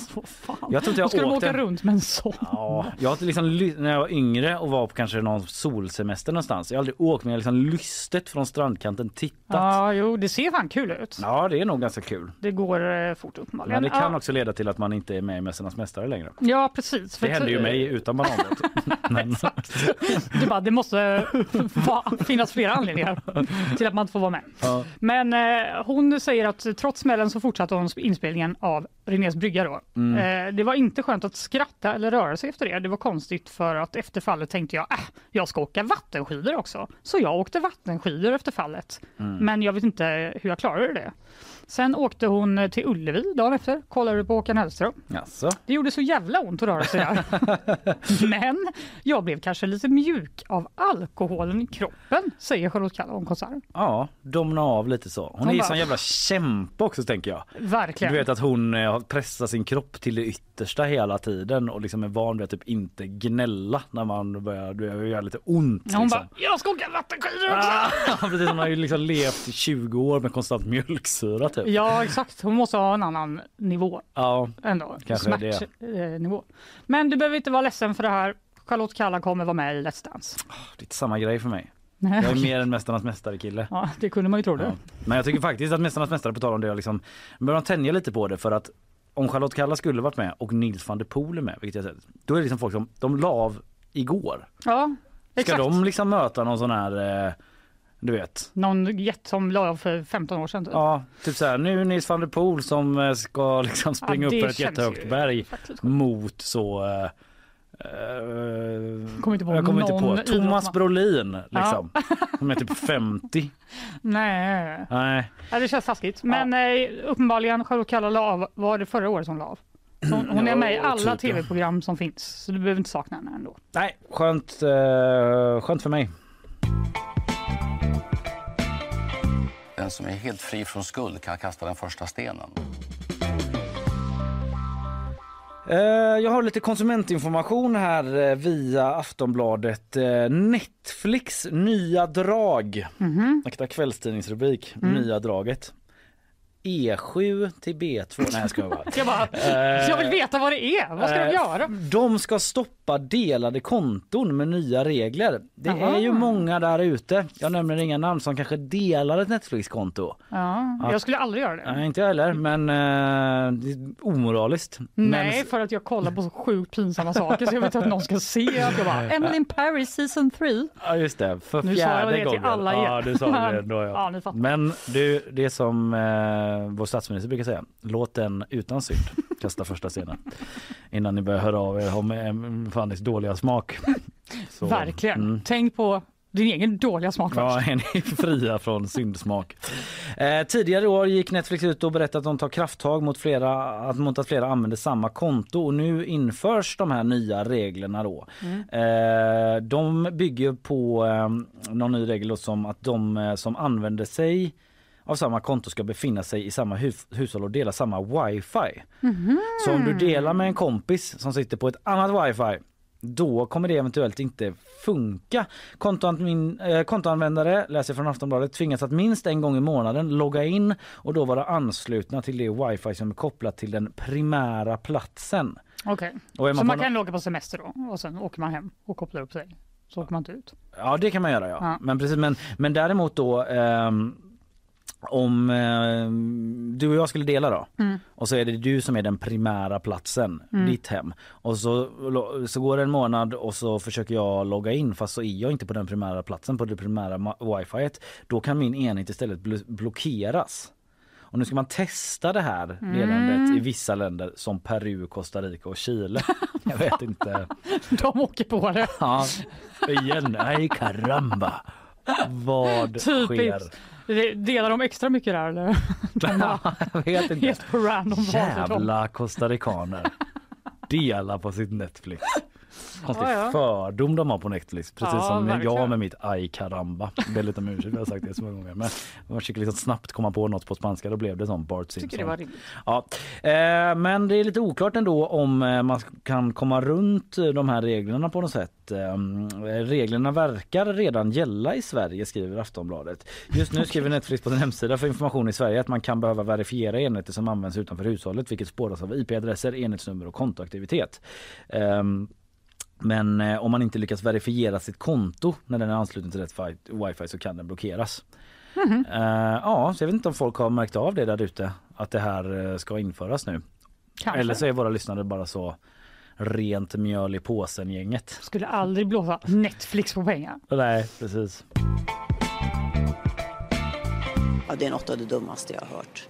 Jag tror inte Då ska jag åka runt med en sån. Ja, jag har liksom, när jag var yngre och var på kanske någon solsemester någonstans. Jag har aldrig åkt men jag har liksom lystet från strandkanten tittat. Ja, jo, det ser fan kul ut. Ja, det är nog ganska kul. Det går eh, fort uppenbarligen. Men det kan ja. också leda till att man inte är med i Mästarnas mästare längre. Ja, precis. Det hände ju mig utan bananbåt. Men, Det, bara, det måste va, finnas flera anledningar till att man inte får vara med. ja. Men eh, hon säger att trots smällen så fortsatte hon inspelningen av Renés brygga då. Mm. Eh, det var inte skönt att skratta eller röra sig efter det. Det var konstigt för att efter fallet tänkte jag, äh, jag ska åka vattenskidor också. Så jag åkte vattenskidor efter fallet. Mm. Men jag vet inte hur jag klarade det. Sen åkte hon till Ullevi dagen efter, kollade på Håkan Hellström. Jaså? Det gjorde så jävla ont att röra sig där. Men jag blev kanske lite mjuk av alkoholen i kroppen, säger Charlotte Kalla om konserten. Ja, domna av lite så. Hon, Hon är ju bara- sån jävla kämpe också tänker jag. Verkligen. Du vet att hon eh, har pressat sin kropp till det yttersta hela tiden och liksom är van vid att typ inte gnälla när man börjar det gör lite ont. Hon liksom. bara, jag ska åka vattenskidor också! Ja, precis. Hon har ju liksom levt i 20 år med konstant mjölksyra typ. Ja exakt, hon måste ha en annan nivå Ja, ändå. Smärtnivå. Men du behöver inte vara ledsen för det här. Charlotte Kalla kommer vara med i Let's Dance. det är inte samma grej för mig. Jag är mer en Mästarnas mästare kille. Ja, det kunde man ju tro det. Ja. Men jag tycker faktiskt att Mästarnas mästare på tal om det liksom börjar tänja lite på det för att om Charlotte Kalla skulle varit med och Nils van der Poel är med, vilket jag sett, då är det liksom folk som de la av igår. Ja, Ska exakt. de liksom möta någon sån här, eh, du vet, Någon jet som la av för 15 år sedan. Typ. Ja, typ så här, nu Nils van der Poel som eh, ska liksom springa Ja, upp för ett jättehögt ju berg mot så eh, eh, Kommer inte på jag kommer inte på. Thomas. Brolin liksom. Som är typ 50. Nej. Nej. Ja, det känns taskigt. Men eh, uppenbarligen Charlotte Kalla la av, var det förra året hon la av? Hon, hon är med i Ja, alla typ, ja. tv-program som finns, så du behöver inte sakna henne ändå. Nej, skönt, skönt för mig. Den som är helt fri från skuld kan kasta den första stenen. Eh, Jag har lite konsumentinformation här eh, via Aftonbladet. Eh, Netflix nya drag. Mhm. Äkta kvällstidningsrubrik. Mm. Nya draget. E7 till B2. Nej jag skojar bara. Jag, bara, Eh, jag vill veta vad det är. Vad ska de Eh, göra? De ska stoppa delade konton med nya regler. Det Jaha. är ju många där ute, jag nämner inga namn, som kanske delar ett Netflix-konto. Ja, jag skulle aldrig göra det. Nej, inte jag heller, men eh, det är omoraliskt. Nej, Men, för att jag kollar på så sjukt pinsamma saker så jag vet att någon ska se att jag bara Emily in Paris season 3. ja, just det, för Nu sa jag fjärde det till gången. alla er. Ja, du sa det då, ja. Ja, ni fattar. Men du, det som eh, vår statsminister brukar säga, låt den utan synd kasta första stenen. Innan ni börjar höra av er om eh, Fannys dåliga smak. Så, Verkligen. mm. Tänk på din egen dåliga smak Ja, först. är fria från syndsmak. Eh, tidigare år gick Netflix ut och berättade att de tar krafttag mot, flera, att, mot att flera använder samma konto och nu införs de här nya reglerna då. Eh, de bygger på eh, någon ny regel som att de eh, som använder sig av samma konto ska befinna sig i samma hus- hushåll och dela samma wifi. Mhm. Så om du delar med en kompis som sitter på ett annat wifi då kommer det eventuellt inte funka. Kontoanmin, eh, kontoanvändare, läser från Aftonbladet, tvingas att minst en gång i månaden logga in och då vara anslutna till det wifi som är kopplat till den primära platsen. Okej. Man Så man kan åka på semester då och sen åker man hem och kopplar upp sig. Så åker man inte ut. Ja det kan man göra ja. Ja. Men, precis, men, men däremot då ehm, om ehm, du och jag skulle dela då Mm. och så är det du som är den primära platsen, Mm. ditt hem. Och så, så går det en månad och så försöker jag logga in fast så är jag inte på den primära platsen på det primära wifi. Då kan min enhet istället bl- blockeras. Och nu ska man testa det här delandet Mm. i vissa länder som Peru, Costa Rica och Chile. Jag vet inte. De åker på det. Ja, igen. Nej, caramba. Vad sker? Typiskt. Det- Delar de extra mycket där eller? Jag vet inte. helt på random. Jävla costaricaner. Dela på sitt Netflix. Konstig Ja, ja. fördom de har på Netflix. Precis Ja, som verkligen. jag med mitt aj caramba. Ber lite om ursäkt, jag har sagt det så många gånger. Men man försöker liksom snabbt komma på något på spanska. Då blev det som Bart Simpson. Tycker det var rimligt. Ja, eh, men det är lite oklart ändå om eh, man kan komma runt eh, de här reglerna på något sätt. Eh, reglerna verkar redan gälla i Sverige skriver Aftonbladet. Just nu skriver Netflix på sin hemsida för information i Sverige att man kan behöva verifiera enheter som används utanför hushållet vilket spåras av IP-adresser, enhetsnummer och kontoaktivitet. Ehm, men eh, om man inte lyckas verifiera sitt konto när den är ansluten till rätt fi- wifi så kan den blockeras. Mhm. Eh, ja, så jag vet inte om folk har märkt av det där ute att det här eh, ska införas nu. Kanske. Eller så är våra lyssnare bara så rent mjöl i påsen gänget. Skulle aldrig blåsa Netflix på pengar. Nej, precis. Ja, det är något av det dummaste jag har hört.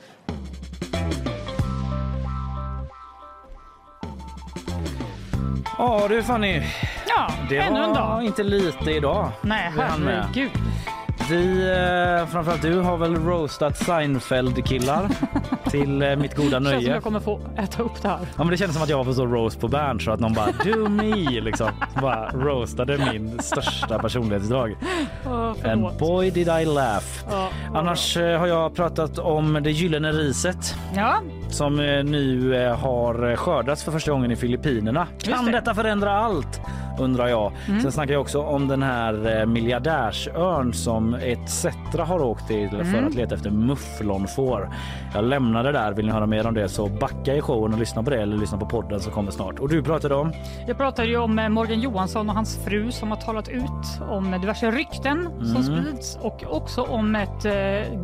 Ja du Fanny, Ja, det ännu var en dag. inte lite idag. Nej, Vi herregud. Vi, eh, framförallt du har väl roastat Seinfeld-killar till eh, mitt goda Känns som nöje. jag kommer få äta upp det här. Ja men det kändes som att jag var på så roast på Bernt så att någon bara do me liksom. Bara roastade min största personlighetsdrag. Åh, And boy did I laugh. Ja, Annars eh, har jag pratat om det gyllene riset Ja, som eh, nu eh, har skördats för första gången i Filippinerna. Kan det. detta förändra allt? Undrar jag. Mm. Sen snackar jag också om den här eh, miljardärsörn som ETC har åkt till för Mm. att leta efter mufflonfår. Jag lämnar det där. Vill ni höra mer om det så backa i showen och lyssna på det eller lyssna på podden som kommer snart. Och du pratade om? jag pratade ju om Morgan Johansson och hans fru som har talat ut om diverse rykten som Mm. sprids och också om ett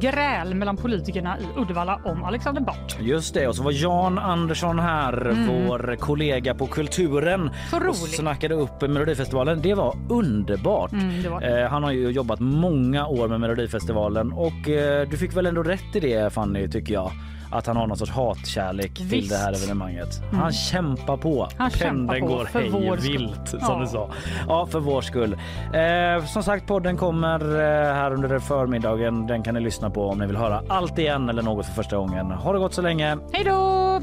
gräl mellan politikerna i Uddevalla om Alexander Bard. Just det, och så var Jan Andersson här, Mm. vår kollega på Kulturen Så och snackade upp Melodifestivalen. Det var underbart. Mm, det var det. Eh, han har ju jobbat många år med Melodifestivalen och eh, du fick väl ändå rätt i det Fanny tycker jag. Att han har någon sorts hatkärlek till Visst. det här evennemanget. Mm. Han kämpar på. Han kämpar Pendeln på går för hej vilt som Ja. du sa. Ja, för vår skull. Eh, som sagt, podden kommer eh, här under förmiddagen. Den kan ni lyssna på om ni vill höra allt igen eller något för första gången. Ha det gott så länge. Hej då!